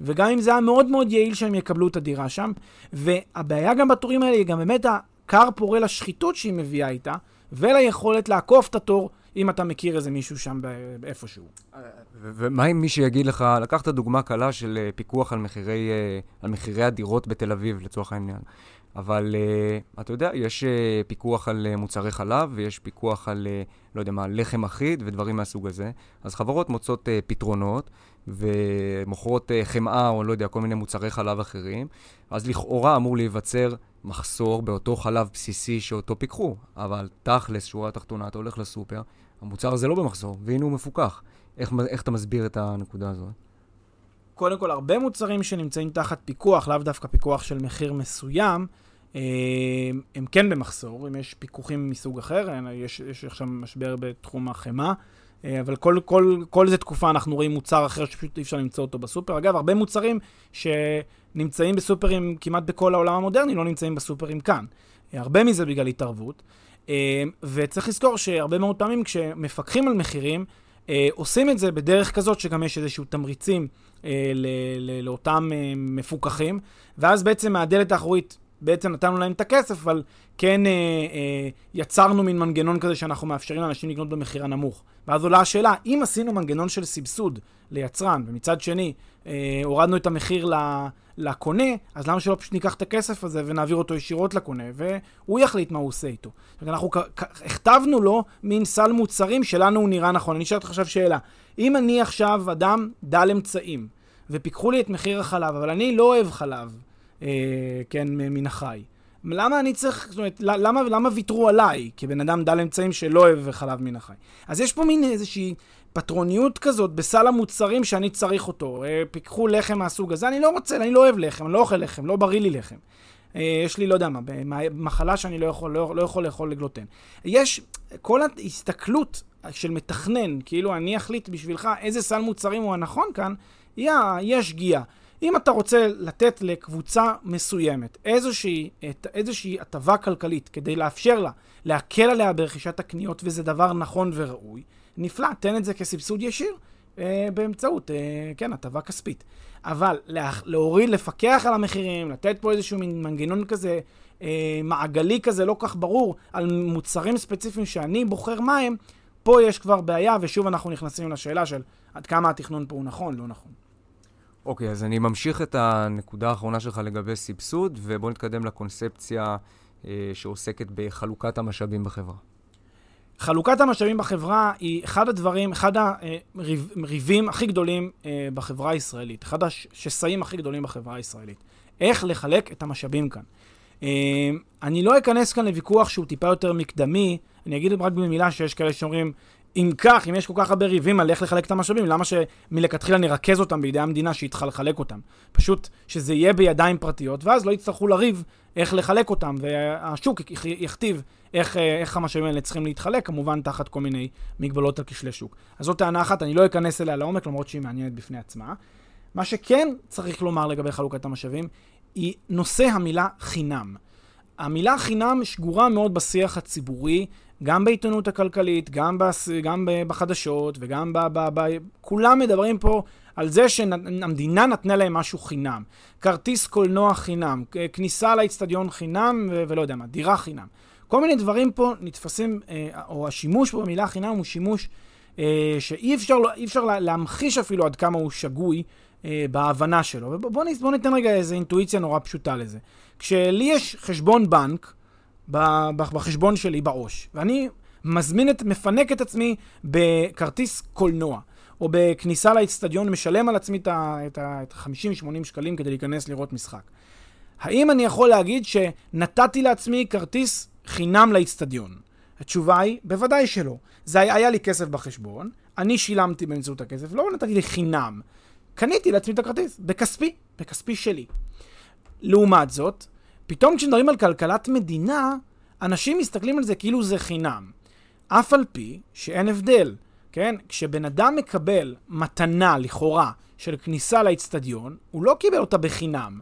וגם אם זה היה מאוד מאוד יעיל שהם יקבלו את הדירה שם. והבעיה גם בתורים האלה היא גם באמת הכר פורה לשחיתות שהיא מביאה איתה, וליכולת לעקוף את התור אם אתה מכיר איזה מישהו שם איפשהו. ומה אם מי שיגיד לך, לקחת דוגמה קלה של אה, פיקוח על מחירי, אה, על מחירי הדירות בתל אביב, לצורך העניין. אבל uh, אתה יודע, יש uh, פיקוח על uh, מוצרי חלב, ויש פיקוח על, uh, לא יודע מה, לחם אחיד ודברים מהסוג הזה. אז חברות מוצאות uh, פתרונות, ומוכרות uh, חמאה או לא יודע, כל מיני מוצרי חלב אחרים. אז לכאורה אמור להיווצר מחסור באותו חלב בסיסי שאותו פיקחו. אבל תכלס, שורה תחתונה, אתה הולך לסופר, המוצר הזה לא במחסור, והנה הוא מפוקח. איך, איך אתה מסביר את הנקודה הזאת? קודם כל, הרבה מוצרים שנמצאים תחת פיקוח, לאו דווקא פיקוח של מחיר מסוים, אה, הם כן במחסור, אם יש פיקוחים מסוג אחר, יש, יש עכשיו משבר בתחום החמאה, אה, אבל כל, כל, כל איזה תקופה אנחנו רואים מוצר אחר שפשוט אי אפשר למצוא אותו בסופר. אגב, הרבה מוצרים שנמצאים בסופרים כמעט בכל העולם המודרני לא נמצאים בסופרים כאן. אה, הרבה מזה בגלל התערבות. וצריך לזכור שהרבה מאוד פעמים כשמפקחים על מחירים, עושים את זה בדרך כזאת שגם יש איזשהו תמריצים אה, לאותם אה, מפוקחים, ואז בעצם מהדלת האחורית בעצם נתנו להם את הכסף, אבל כן אה, אה, יצרנו מין מנגנון כזה שאנחנו מאפשרים לאנשים לקנות במחיר הנמוך. ואז עולה השאלה, אם עשינו מנגנון של סבסוד ליצרן, ומצד שני אה, הורדנו את המחיר לקונה, אז למה שלא פשוט ניקח את הכסף הזה ונעביר אותו ישירות לקונה, והוא יחליט מה הוא עושה איתו. אנחנו הכתבנו לו מין סל מוצרים שלנו הוא נראה נכון. אני אשאל אותך עכשיו שאלה, אם אני עכשיו אדם דל אמצעים, ופיקחו לי את מחיר החלב, אבל אני לא אוהב חלב, כן, מן החי. למה אני צריך, זאת אומרת, למה, למה ויתרו עליי, כבן אדם דל אמצעים שלא אוהב חלב מן החי? אז יש פה מין איזושהי פטרוניות כזאת בסל המוצרים שאני צריך אותו. אה, פיקחו לחם מהסוג הזה, אני לא רוצה, אני לא אוהב לחם, אני לא אוכל לחם, לא בריא לי לחם. אה, יש לי, לא יודע מה, מחלה שאני לא יכול, לא, לא יכול לאכול לגלוטן. יש, כל ההסתכלות של מתכנן, כאילו אני אחליט בשבילך איזה סל מוצרים הוא הנכון כאן, היא השגיאה. אם אתה רוצה לתת לקבוצה מסוימת איזושהי, הטבה כלכלית כדי לאפשר לה, להקל עליה ברכישת הקניות, וזה דבר נכון וראוי, נפלא, תן את זה כסבסוד ישיר אה, באמצעות, אה, כן, הטבה כספית. אבל לה, להוריד, לפקח על המחירים, לתת פה איזשהו מין מנגנון כזה, אה, מעגלי כזה, לא כך ברור, על מוצרים ספציפיים שאני בוחר מהם, פה יש כבר בעיה, ושוב אנחנו נכנסים לשאלה של עד כמה התכנון פה הוא נכון, לא נכון. אוקיי, okay, אז אני ממשיך את הנקודה האחרונה שלך לגבי סבסוד, ובואו נתקדם לקונספציה אה, שעוסקת בחלוקת המשאבים בחברה. חלוקת המשאבים בחברה היא אחד הדברים, אחד הריבים הכי גדולים אה, בחברה הישראלית, אחד השסעים הכי גדולים בחברה הישראלית. איך לחלק את המשאבים כאן. אה, אני לא אכנס כאן לוויכוח שהוא טיפה יותר מקדמי, אני אגיד רק במילה שיש כאלה שאומרים, אם כך, אם יש כל כך הרבה ריבים על איך לחלק את המשאבים, למה שמלכתחילה נרכז אותם בידי המדינה שהיא צריכה לחלק אותם? פשוט שזה יהיה בידיים פרטיות, ואז לא יצטרכו לריב איך לחלק אותם, והשוק יכתיב איך, איך המשאבים האלה צריכים להתחלק, כמובן תחת כל מיני מגבלות על כשלי שוק. אז זאת טענה אחת, אני לא אכנס אליה לעומק, למרות שהיא מעניינת בפני עצמה. מה שכן צריך לומר לגבי חלוקת המשאבים, היא נושא המילה חינם. המילה חינם שגורה מאוד בשיח הציבורי, גם בעיתונות הכלכלית, גם, בס... גם בחדשות וגם ב... ב... ב... כולם מדברים פה על זה שהמדינה נתנה להם משהו חינם. כרטיס קולנוע חינם, כניסה לאצטדיון חינם ו... ולא יודע מה, דירה חינם. כל מיני דברים פה נתפסים, אה, או השימוש פה במילה חינם הוא שימוש אה, שאי אפשר, לא- אפשר להמחיש אפילו עד כמה הוא שגוי אה, בהבנה שלו. ובואו בוא ניתן רגע איזו אינטואיציה נורא פשוטה לזה. כשלי יש חשבון בנק בחשבון שלי בעו"ש, ואני מזמין את, מפנק את עצמי בכרטיס קולנוע, או בכניסה לאצטדיון, משלם על עצמי את ה-50-80 שקלים כדי להיכנס לראות משחק. האם אני יכול להגיד שנתתי לעצמי כרטיס חינם לאצטדיון? התשובה היא, בוודאי שלא. זה היה, היה לי כסף בחשבון, אני שילמתי באמצעות הכסף, לא נתתי לי חינם. קניתי לעצמי את הכרטיס, בכספי, בכספי שלי. לעומת זאת, פתאום כשמדברים על כלכלת מדינה, אנשים מסתכלים על זה כאילו זה חינם. אף על פי שאין הבדל, כן? כשבן אדם מקבל מתנה, לכאורה, של כניסה לאצטדיון, הוא לא קיבל אותה בחינם.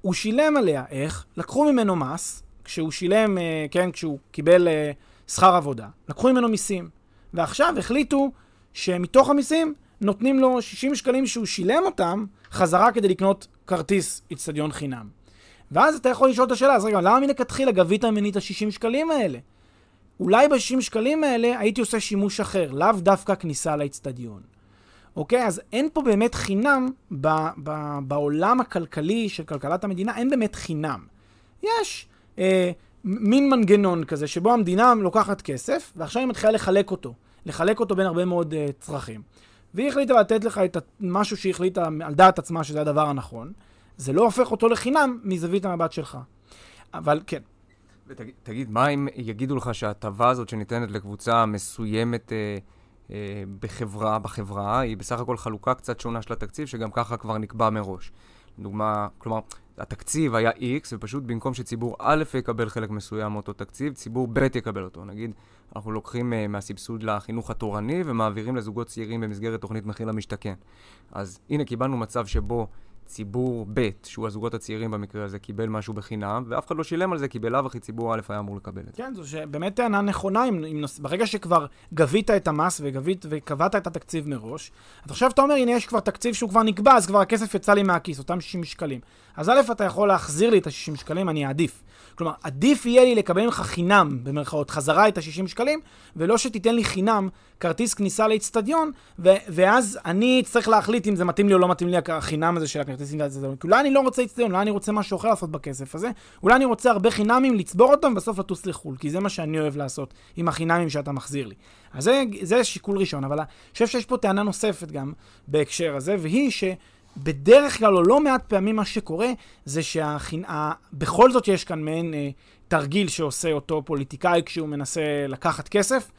הוא שילם עליה, איך? לקחו ממנו מס, כשהוא שילם, אה, כן, כשהוא קיבל אה, שכר עבודה, לקחו ממנו מיסים. ועכשיו החליטו שמתוך המיסים נותנים לו 60 שקלים שהוא שילם אותם חזרה כדי לקנות כרטיס אצטדיון חינם. ואז אתה יכול לשאול את השאלה, אז רגע, למה מלכתחילה גבית ממני את ה-60 שקלים האלה? אולי ב-60 שקלים האלה הייתי עושה שימוש אחר, לאו דווקא כניסה לאצטדיון. אוקיי? אז אין פה באמת חינם ב- ב- בעולם הכלכלי של כלכלת המדינה, אין באמת חינם. יש אה, מין מנגנון כזה שבו המדינה לוקחת כסף, ועכשיו היא מתחילה לחלק אותו. לחלק אותו בין הרבה מאוד אה, צרכים. והיא החליטה לתת לך את משהו שהיא החליטה על דעת עצמה שזה הדבר הנכון. זה לא הופך אותו לחינם מזווית המבט שלך. אבל כן. ותגיד, מה אם יגידו לך שההטבה הזאת שניתנת לקבוצה מסוימת אה, אה, בחברה, בחברה, היא בסך הכל חלוקה קצת שונה של התקציב, שגם ככה כבר נקבע מראש. לדוגמה, כלומר, התקציב היה X, ופשוט במקום שציבור א' יקבל חלק מסוים מאותו תקציב, ציבור ב' יקבל אותו. נגיד, אנחנו לוקחים uh, מהסבסוד לחינוך התורני ומעבירים לזוגות צעירים במסגרת תוכנית מחיר למשתכן. אז הנה, קיבלנו מצב שבו ציבור ב', שהוא הזוגות הצעירים במקרה הזה, קיבל משהו בחינם, ואף אחד לא שילם על זה, כי בלאו הכי ציבור א' היה אמור לקבל את זה. כן, זו באמת טענה נכונה, אם, אם נוס... ברגע שכבר גבית את המס וגבית וקבעת את התקציב מראש, אז עכשיו אתה אומר, הנה, יש כבר תקציב שהוא כבר נקבע, אז כבר הכסף יצא לי מהכיס, אותם 60 שקלים. אז א', אתה יכול להחזיר לי את ה-60 שקלים, אני אעדיף. כלומר, עדיף יהיה לי לקבל ממך חינם, במרכאות, חזרה את ה-60 שקלים, ולא שתיתן לי חינם כרטיס כניסה לאצטדיון, ו- ואז אני צריך להחליט אם זה מתאים לי או לא מתאים לי החינם הזה של הכרטיס כניסה לאצטדיון. כי אולי אני לא רוצה אצטדיון, אולי אני רוצה משהו אחר לעשות בכסף הזה, אולי אני רוצה הרבה חינמים, לצבור אותם, ובסוף לטוס לחו"ל, כי זה מה שאני אוהב לעשות עם החינמים שאתה מחזיר לי. אז זה, זה שיקול ראשון, אבל אני חושב שיש פה טענה נוספת גם בהקשר הזה, והיא ש... בדרך כלל, או לא מעט פעמים, מה שקורה זה שבכל זאת יש כאן מעין אה, תרגיל שעושה אותו פוליטיקאי כשהוא מנסה לקחת כסף.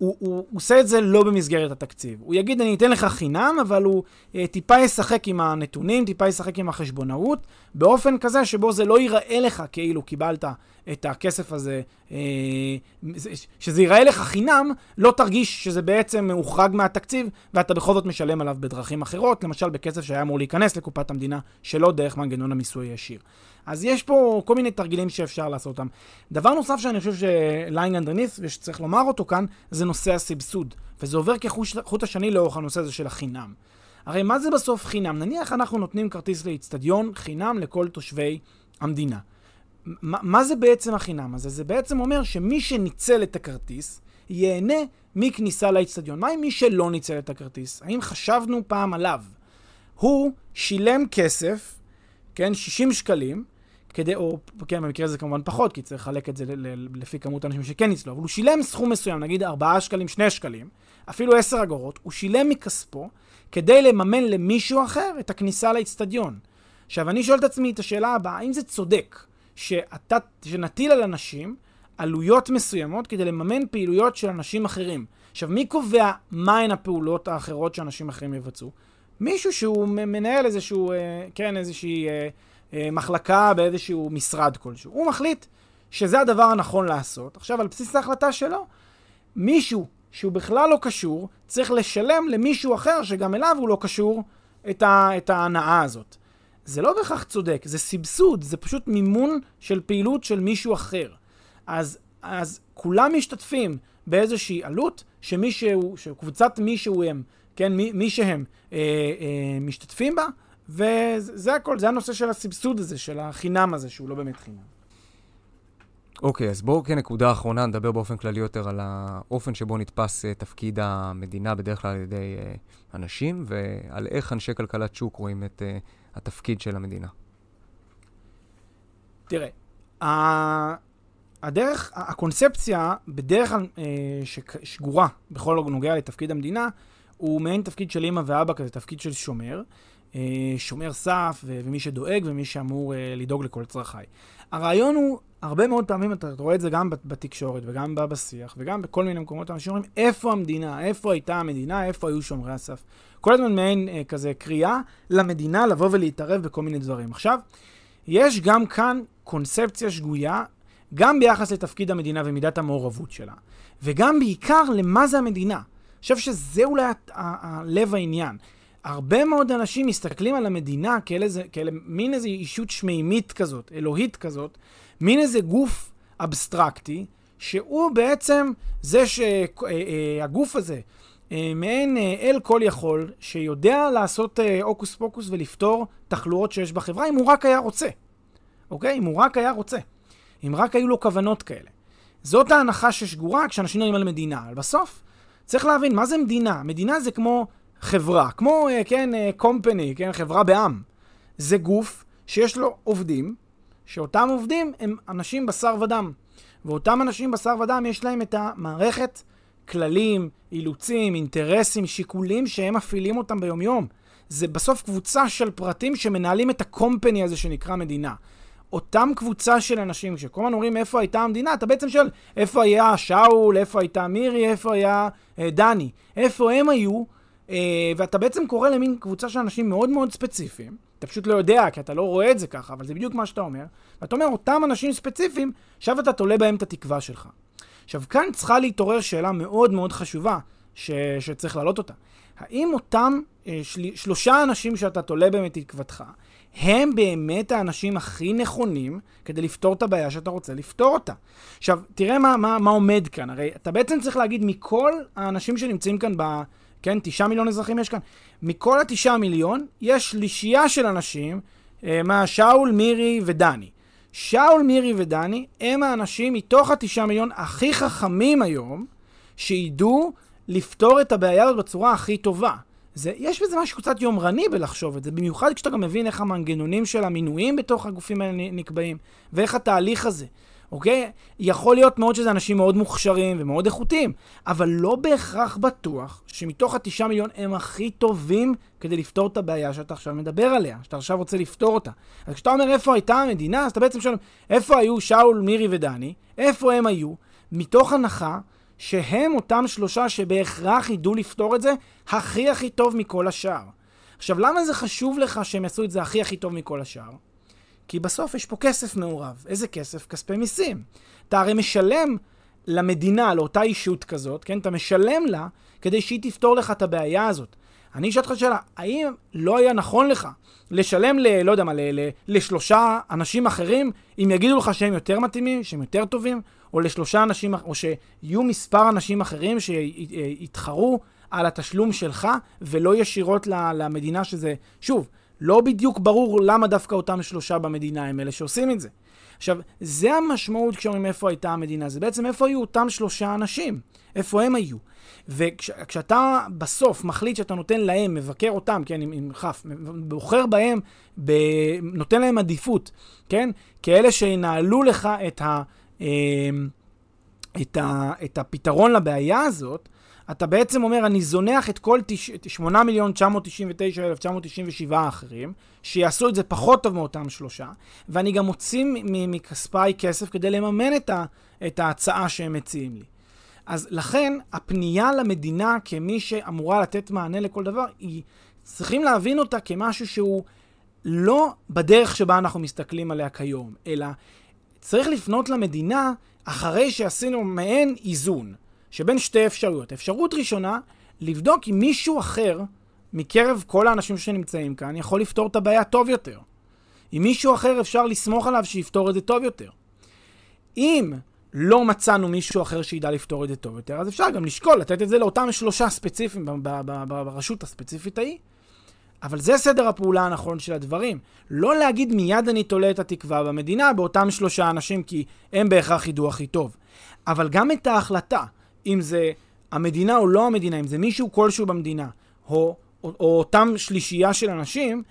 הוא, הוא, הוא עושה את זה לא במסגרת התקציב. הוא יגיד, אני אתן לך חינם, אבל הוא אה, טיפה ישחק עם הנתונים, טיפה ישחק עם החשבונאות, באופן כזה שבו זה לא ייראה לך כאילו קיבלת את הכסף הזה, אה, שזה ייראה לך חינם, לא תרגיש שזה בעצם הוחרג מהתקציב, ואתה בכל זאת משלם עליו בדרכים אחרות, למשל בכסף שהיה אמור להיכנס לקופת המדינה, שלא דרך מנגנון המיסוי הישיר. אז יש פה כל מיני תרגילים שאפשר לעשות אותם. דבר נוסף שאני חושב שליין אנדרניס, ושצריך לומר אותו כאן, זה נושא הסבסוד. וזה עובר כחוט השני לאורך הנושא הזה של החינם. הרי מה זה בסוף חינם? נניח אנחנו נותנים כרטיס לאיצטדיון חינם לכל תושבי המדינה. מה, מה זה בעצם החינם הזה? זה בעצם אומר שמי שניצל את הכרטיס, ייהנה מכניסה לאיצטדיון. מה עם מי שלא ניצל את הכרטיס? האם חשבנו פעם עליו? הוא שילם כסף, כן, 60 שקלים, כדי, או כן, במקרה הזה כמובן פחות, כי צריך לחלק את זה לפי כמות האנשים שכן ניצלו, אבל הוא שילם סכום מסוים, נגיד 4 שקלים, 2 שקלים, אפילו 10 אגורות, הוא שילם מכספו כדי לממן למישהו אחר את הכניסה לאצטדיון. עכשיו, אני שואל את עצמי את השאלה הבאה, האם זה צודק שאתה, שנטיל על אנשים עלויות מסוימות כדי לממן פעילויות של אנשים אחרים? עכשיו, מי קובע מהן הפעולות האחרות שאנשים אחרים יבצעו? מישהו שהוא מנהל איזשהו, אה, כן, איזושהי אה, אה, מחלקה באיזשהו משרד כלשהו. הוא מחליט שזה הדבר הנכון לעשות. עכשיו, על בסיס ההחלטה שלו, מישהו שהוא בכלל לא קשור, צריך לשלם למישהו אחר שגם אליו הוא לא קשור את, ה, את ההנאה הזאת. זה לא בהכרח צודק, זה סבסוד, זה פשוט מימון של פעילות של מישהו אחר. אז, אז כולם משתתפים באיזושהי עלות שמישהו, שקבוצת מישהו הם, כן, מי, מי שהם אה, אה, משתתפים בה, וזה הכל, זה הנושא של הסבסוד הזה, של החינם הזה, שהוא לא באמת חינם. אוקיי, okay, אז בואו כנקודה אחרונה נדבר באופן כללי יותר על האופן שבו נתפס uh, תפקיד המדינה, בדרך כלל על ידי uh, אנשים, ועל איך אנשי כלכלת שוק רואים את uh, התפקיד של המדינה. תראה, הדרך, הקונספציה בדרך כלל שגורה בכל נוגע לתפקיד המדינה, הוא מעין תפקיד של אימא ואבא כזה, תפקיד של שומר. שומר סף ומי שדואג ומי שאמור לדאוג לכל צרכיי. הרעיון הוא, הרבה מאוד פעמים אתה רואה את זה גם בתקשורת וגם בשיח וגם בכל מיני מקומות, אנשים אומרים, איפה המדינה? איפה הייתה המדינה? איפה היו שומרי הסף? כל הזמן מעין אה, כזה קריאה למדינה לבוא ולהתערב בכל מיני דברים. עכשיו, יש גם כאן קונספציה שגויה, גם ביחס לתפקיד המדינה ומידת המעורבות שלה, וגם בעיקר למה זה המדינה. חושב שזה אולי לב העניין. הרבה מאוד אנשים מסתכלים על המדינה כאלה, כאלה מין איזו אישות שמימית כזאת, אלוהית כזאת, מין איזה גוף אבסטרקטי, שהוא בעצם זה שהגוף אה, אה, הזה, אה, מעין אל כל יכול, שיודע לעשות הוקוס פוקוס ולפתור תחלואות שיש בחברה, אם הוא רק היה רוצה. אוקיי? אם הוא רק היה רוצה. אם רק היו לו כוונות כאלה. זאת ההנחה ששגורה כשאנשים נראים על מדינה. אבל בסוף, צריך להבין, מה זה מדינה? מדינה זה כמו חברה, כמו, אה, כן, אה, כן, חברה בעם. זה גוף שיש לו עובדים, שאותם עובדים הם אנשים בשר ודם. ואותם אנשים בשר ודם יש להם את המערכת כללים, אילוצים, אינטרסים, שיקולים שהם מפעילים אותם ביומיום. זה בסוף קבוצה של פרטים שמנהלים את הקומפני הזה שנקרא מדינה. אותם קבוצה של אנשים, כשכל הזמן אומרים איפה הייתה המדינה, אתה בעצם שואל איפה היה שאול, איפה הייתה מירי, איפה היה אה, דני. איפה הם היו אה, ואתה בעצם קורא למין קבוצה של אנשים מאוד מאוד ספציפיים. אתה פשוט לא יודע, כי אתה לא רואה את זה ככה, אבל זה בדיוק מה שאתה אומר. ואתה אומר, אותם אנשים ספציפיים, עכשיו אתה תולה בהם את התקווה שלך. עכשיו, כאן צריכה להתעורר שאלה מאוד מאוד חשובה, ש... שצריך להעלות אותה. האם אותם אה, של... שלושה אנשים שאתה תולה בהם את תקוותך, הם באמת האנשים הכי נכונים כדי לפתור את הבעיה שאתה רוצה לפתור אותה. עכשיו, תראה מה, מה, מה עומד כאן. הרי אתה בעצם צריך להגיד מכל האנשים שנמצאים כאן ב... כן, תשעה מיליון אזרחים יש כאן. מכל התשעה מיליון, יש שלישייה של אנשים, אה, מה שאול, מירי ודני. שאול, מירי ודני הם האנשים מתוך התשעה מיליון הכי חכמים היום, שידעו לפתור את הבעיה הזאת בצורה הכי טובה. זה, יש בזה משהו קצת יומרני בלחשוב את זה, במיוחד כשאתה גם מבין איך המנגנונים של המינויים בתוך הגופים האלה נקבעים, ואיך התהליך הזה. אוקיי? יכול להיות מאוד שזה אנשים מאוד מוכשרים ומאוד איכותיים, אבל לא בהכרח בטוח שמתוך התשעה מיליון הם הכי טובים כדי לפתור את הבעיה שאתה עכשיו מדבר עליה, שאתה עכשיו רוצה לפתור אותה. אז כשאתה אומר איפה הייתה המדינה, אז אתה בעצם שואל, איפה היו שאול, מירי ודני? איפה הם היו? מתוך הנחה שהם אותם שלושה שבהכרח ידעו לפתור את זה הכי הכי טוב מכל השאר. עכשיו, למה זה חשוב לך שהם יעשו את זה הכי הכי טוב מכל השאר? כי בסוף יש פה כסף מעורב. איזה כסף? כספי מיסים. אתה הרי משלם למדינה, לאותה אישות כזאת, כן? אתה משלם לה כדי שהיא תפתור לך את הבעיה הזאת. אני אשאל אותך שאלה, האם לא היה נכון לך לשלם ל... לא יודע מה, ל, ל, לשלושה אנשים אחרים, אם יגידו לך שהם יותר מתאימים, שהם יותר טובים, או לשלושה אנשים, או שיהיו מספר אנשים אחרים שיתחרו על התשלום שלך, ולא ישירות למדינה שזה... שוב, לא בדיוק ברור למה דווקא אותם שלושה במדינה הם אלה שעושים את זה. עכשיו, זה המשמעות כשאומרים איפה הייתה המדינה, זה בעצם איפה היו אותם שלושה אנשים, איפה הם היו. וכשאתה וכש, בסוף מחליט שאתה נותן להם, מבקר אותם, כן, עם, עם כף, בוחר בהם, ב, נותן להם עדיפות, כן, כאלה שינהלו לך את, ה, את, ה, את הפתרון לבעיה הזאת, אתה בעצם אומר, אני זונח את כל 8 מיליון 999,997 האחרים, שיעשו את זה פחות טוב מאותם שלושה, ואני גם מוציא מכספיי כסף כדי לממן את, ה, את ההצעה שהם מציעים לי. אז לכן, הפנייה למדינה כמי שאמורה לתת מענה לכל דבר, היא, צריכים להבין אותה כמשהו שהוא לא בדרך שבה אנחנו מסתכלים עליה כיום, אלא צריך לפנות למדינה אחרי שעשינו מעין איזון. שבין שתי אפשרויות. אפשרות ראשונה, לבדוק אם מישהו אחר מקרב כל האנשים שנמצאים כאן יכול לפתור את הבעיה טוב יותר. אם מישהו אחר אפשר לסמוך עליו שיפתור את זה טוב יותר. אם לא מצאנו מישהו אחר שידע לפתור את זה טוב יותר, אז אפשר גם לשקול לתת את זה לאותם שלושה ספציפיים ברשות הספציפית ההיא. אבל זה סדר הפעולה הנכון של הדברים. לא להגיד מיד אני תולה את התקווה במדינה באותם שלושה אנשים, כי הם בהכרח ידעו הכי טוב. אבל גם את ההחלטה, אם זה המדינה או לא המדינה, אם זה מישהו כלשהו במדינה, או, או, או אותם שלישייה של אנשים,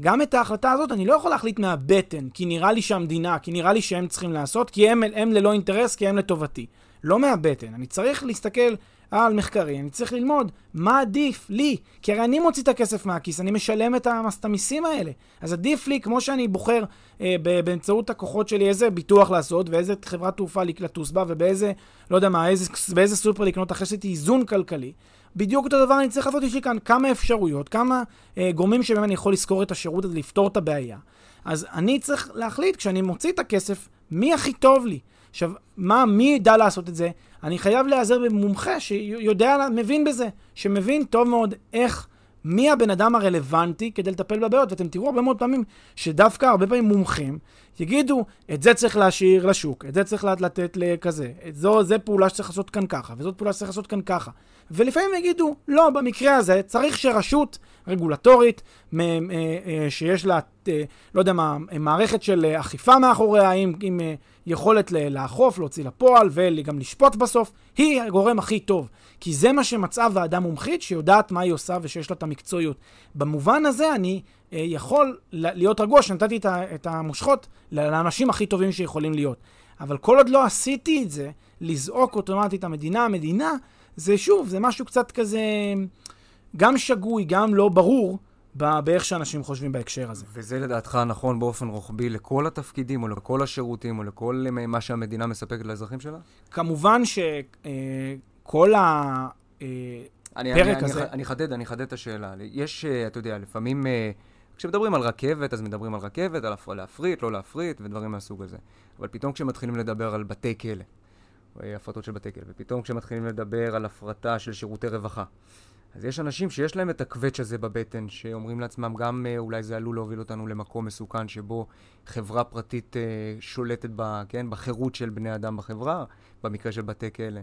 גם את ההחלטה הזאת אני לא יכול להחליט מהבטן, כי נראה לי שהמדינה, כי נראה לי שהם צריכים לעשות, כי הם, הם ללא אינטרס, כי הם לטובתי. לא מהבטן. אני צריך להסתכל על מחקרים, אני צריך ללמוד מה עדיף לי, כי הרי אני מוציא את הכסף מהכיס, אני משלם את המיסים האלה. אז עדיף לי, כמו שאני בוחר אה, באמצעות הכוחות שלי איזה ביטוח לעשות, ואיזה חברת תעופה לטוס בה, ובאיזה, לא יודע מה, איזה, באיזה סופר לקנות, אחרי שעשיתי איזון כלכלי. בדיוק אותו דבר אני צריך לעשות, יש לי כאן כמה אפשרויות, כמה אה, גורמים שבהם אני יכול לשכור את השירות הזה, לפתור את הבעיה. אז אני צריך להחליט, כשאני מוציא את הכסף, מי הכי טוב לי. עכשיו, מה, מי ידע לעשות את זה? אני חייב להיעזר במומחה שיודע, מבין בזה, שמבין טוב מאוד איך, מי הבן אדם הרלוונטי כדי לטפל בבעיות. ואתם תראו הרבה מאוד פעמים שדווקא הרבה פעמים מומחים יגידו, את זה צריך להשאיר לשוק, את זה צריך לתת לכזה, זו, זה פעולה שצריך לעשות כאן ככה, וזאת פעולה שצריך לעשות כאן ככה. ולפעמים יגידו, לא, במקרה הזה צריך שרשות רגולטורית, אה, אה, שיש לה, אה, לא יודע מה, מערכת של אכיפה מאחוריה, עם, עם יכולת לאכוף, להוציא לפועל וגם לשפוט בסוף, היא הגורם הכי טוב. כי זה מה שמצאה ועדה מומחית שיודעת מה היא עושה ושיש לה את המקצועיות. במובן הזה אני יכול להיות רגוע שנתתי את המושכות לאנשים הכי טובים שיכולים להיות. אבל כל עוד לא עשיתי את זה, לזעוק אוטומטית המדינה, המדינה, זה שוב, זה משהו קצת כזה גם שגוי, גם לא ברור. באיך שאנשים חושבים בהקשר הזה. וזה לדעתך נכון באופן רוחבי לכל התפקידים, או לכל השירותים, או לכל מה שהמדינה מספקת לאזרחים שלה? כמובן שכל אה, הפרק הזה... אני אחדד, אני אחדד את השאלה. יש, אה, אתה יודע, לפעמים... אה, כשמדברים על רכבת, אז מדברים על רכבת, על להפריט, לא להפריט, ודברים מהסוג הזה. אבל פתאום כשמתחילים לדבר על בתי כלא, הפרטות של בתי כלא, ופתאום כשמתחילים לדבר על הפרטה של שירותי רווחה, אז יש אנשים שיש להם את הקווץ' הזה בבטן, שאומרים לעצמם גם אה, אולי זה עלול להוביל אותנו למקום מסוכן שבו חברה פרטית אה, שולטת ב, כן, בחירות של בני אדם בחברה, במקרה של בתי כלא,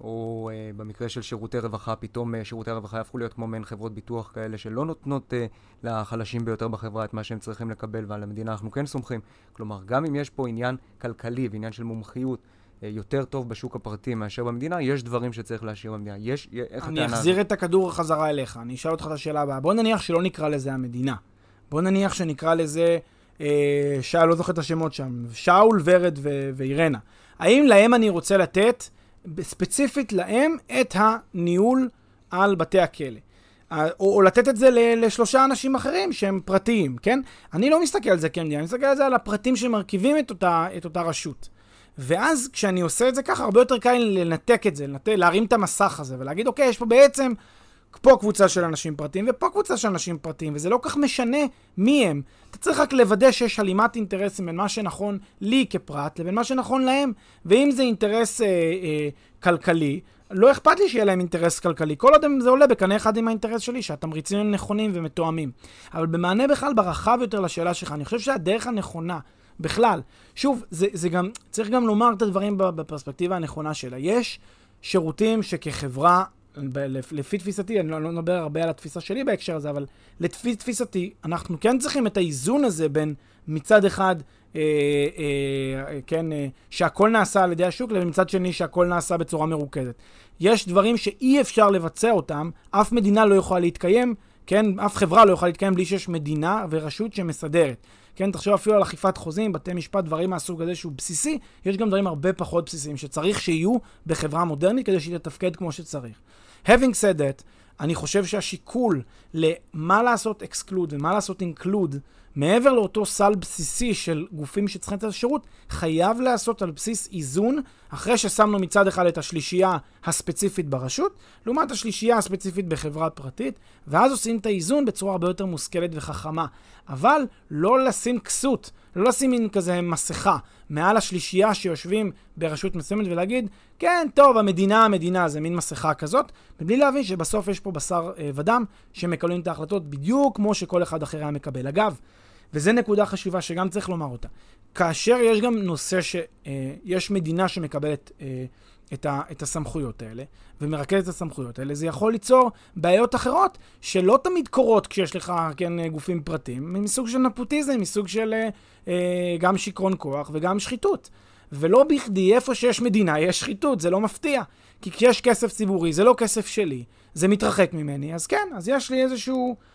או אה, במקרה של שירותי רווחה, פתאום אה, שירותי הרווחה יהפכו להיות כמו מעין חברות ביטוח כאלה שלא נותנות אה, לחלשים ביותר בחברה את מה שהם צריכים לקבל, ועל המדינה אנחנו כן סומכים. כלומר, גם אם יש פה עניין כלכלי ועניין של מומחיות, אה, יותר טוב בשוק הפרטי מאשר במדינה, יש דברים שצריך להשאיר במדינה. יש, איך אני אחזיר את הכדור חזרה אליך, אני אשאל אותך את השאלה הבאה. בוא נניח שלא נקרא לזה המדינה. בוא נניח שנקרא לזה, אה, שאול, לא זוכר את השמות שם, שאול, ורד ו- ואירנה. האם להם אני רוצה לתת, ספציפית להם, את הניהול על בתי הכלא? אה, או, או לתת את זה לשלושה אנשים אחרים שהם פרטיים, כן? אני לא מסתכל על זה כמדינה, אני מסתכל על זה על הפרטים שמרכיבים את אותה, את אותה רשות. ואז כשאני עושה את זה ככה, הרבה יותר קל לנתק את זה, לנתק, להרים את המסך הזה ולהגיד, אוקיי, יש פה בעצם פה קבוצה של אנשים פרטיים ופה קבוצה של אנשים פרטיים, וזה לא כך משנה מי הם. אתה צריך רק לוודא שיש הלימת אינטרסים בין מה שנכון לי כפרט לבין מה שנכון להם. ואם זה אינטרס אה, אה, כלכלי, לא אכפת לי שיהיה להם אינטרס כלכלי, כל עוד זה עולה בקנה אחד עם האינטרס שלי, שהתמריצים הם נכונים ומתואמים. אבל במענה בכלל ברחב יותר לשאלה שלך, אני חושב שהדרך הנכונה בכלל. שוב, זה, זה גם, צריך גם לומר את הדברים בפרספקטיבה הנכונה שלה. יש שירותים שכחברה, לפי תפיסתי, אני לא, לא מדבר הרבה על התפיסה שלי בהקשר הזה, אבל לפי תפיסתי, אנחנו כן צריכים את האיזון הזה בין מצד אחד, אה, אה, כן, אה, שהכל נעשה על ידי השוק, לבין מצד שני שהכל נעשה בצורה מרוכזת. יש דברים שאי אפשר לבצע אותם, אף מדינה לא יכולה להתקיים, כן, אף חברה לא יכולה להתקיים בלי שיש מדינה ורשות שמסדרת. כן, תחשוב אפילו על אכיפת חוזים, בתי משפט, דברים מהסוג הזה שהוא בסיסי, יש גם דברים הרבה פחות בסיסיים שצריך שיהיו בחברה מודרנית כדי שהיא תתפקד כמו שצריך. Having said that, אני חושב שהשיקול למה לעשות exclude ומה לעשות include מעבר לאותו סל בסיסי של גופים שצריכים את השירות, חייב להיעשות על בסיס איזון, אחרי ששמנו מצד אחד את השלישייה הספציפית ברשות, לעומת השלישייה הספציפית בחברה פרטית, ואז עושים את האיזון בצורה הרבה יותר מושכלת וחכמה. אבל לא לשים כסות, לשים מין כזה מסכה מעל השלישייה שיושבים ברשות מסוימת ולהגיד, כן, טוב, המדינה, המדינה, זה מין מסכה כזאת, מבלי להבין שבסוף יש פה בשר אה, ודם שמקבלים את ההחלטות בדיוק כמו שכל אחד אחר היה מקבל. אגב, וזו נקודה חשובה שגם צריך לומר אותה. כאשר יש גם נושא שיש אה, מדינה שמקבלת אה, את, ה, את הסמכויות האלה, ומרכז את הסמכויות האלה, זה יכול ליצור בעיות אחרות, שלא תמיד קורות כשיש לך, כן, גופים פרטיים, מסוג של נפוטיזם, מסוג של אה, גם שיכרון כוח וגם שחיתות. ולא בכדי, איפה שיש מדינה יש שחיתות, זה לא מפתיע. כי כשיש כסף ציבורי, זה לא כסף שלי, זה מתרחק ממני, אז כן, אז יש לי איזשהו אה, אה,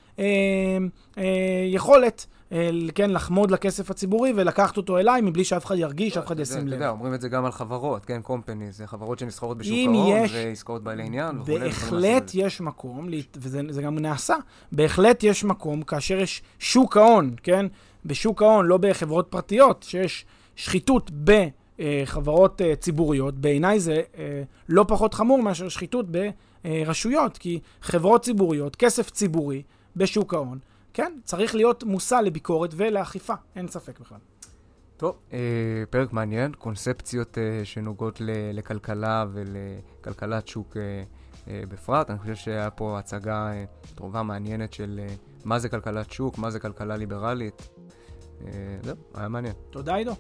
יכולת אה, כן, לחמוד לכסף הציבורי ולקחת אותו אליי מבלי שאף אחד ירגיש, אף אחד ישים לב. אתה יודע, אומרים את זה גם על חברות, כן, קומפני, זה חברות שנסחרות בשוק ההון, ועסקאות בעלי עניין וכולי. בהחלט יש מקום, וזה גם נעשה, בהחלט יש מקום כאשר יש שוק ההון, כן, בשוק ההון, לא בחברות פרטיות, שיש שחיתות בחברות אה, ציבוריות, בעיניי זה אה, לא פחות חמור מאשר שחיתות ברשויות, כי חברות ציבוריות, כסף ציבורי בשוק ההון, כן, צריך להיות מושא לביקורת ולאכיפה, אין ספק בכלל. טוב, אה, פרק מעניין, קונספציות אה, שנוגעות ל- לכלכלה ולכלכלת שוק אה, אה, בפרט. אני חושב שהיה פה הצגה אה, טובה, מעניינת של אה, מה זה כלכלת שוק, מה זה כלכלה ליברלית. אה, זהו, היה מעניין. תודה, עידו.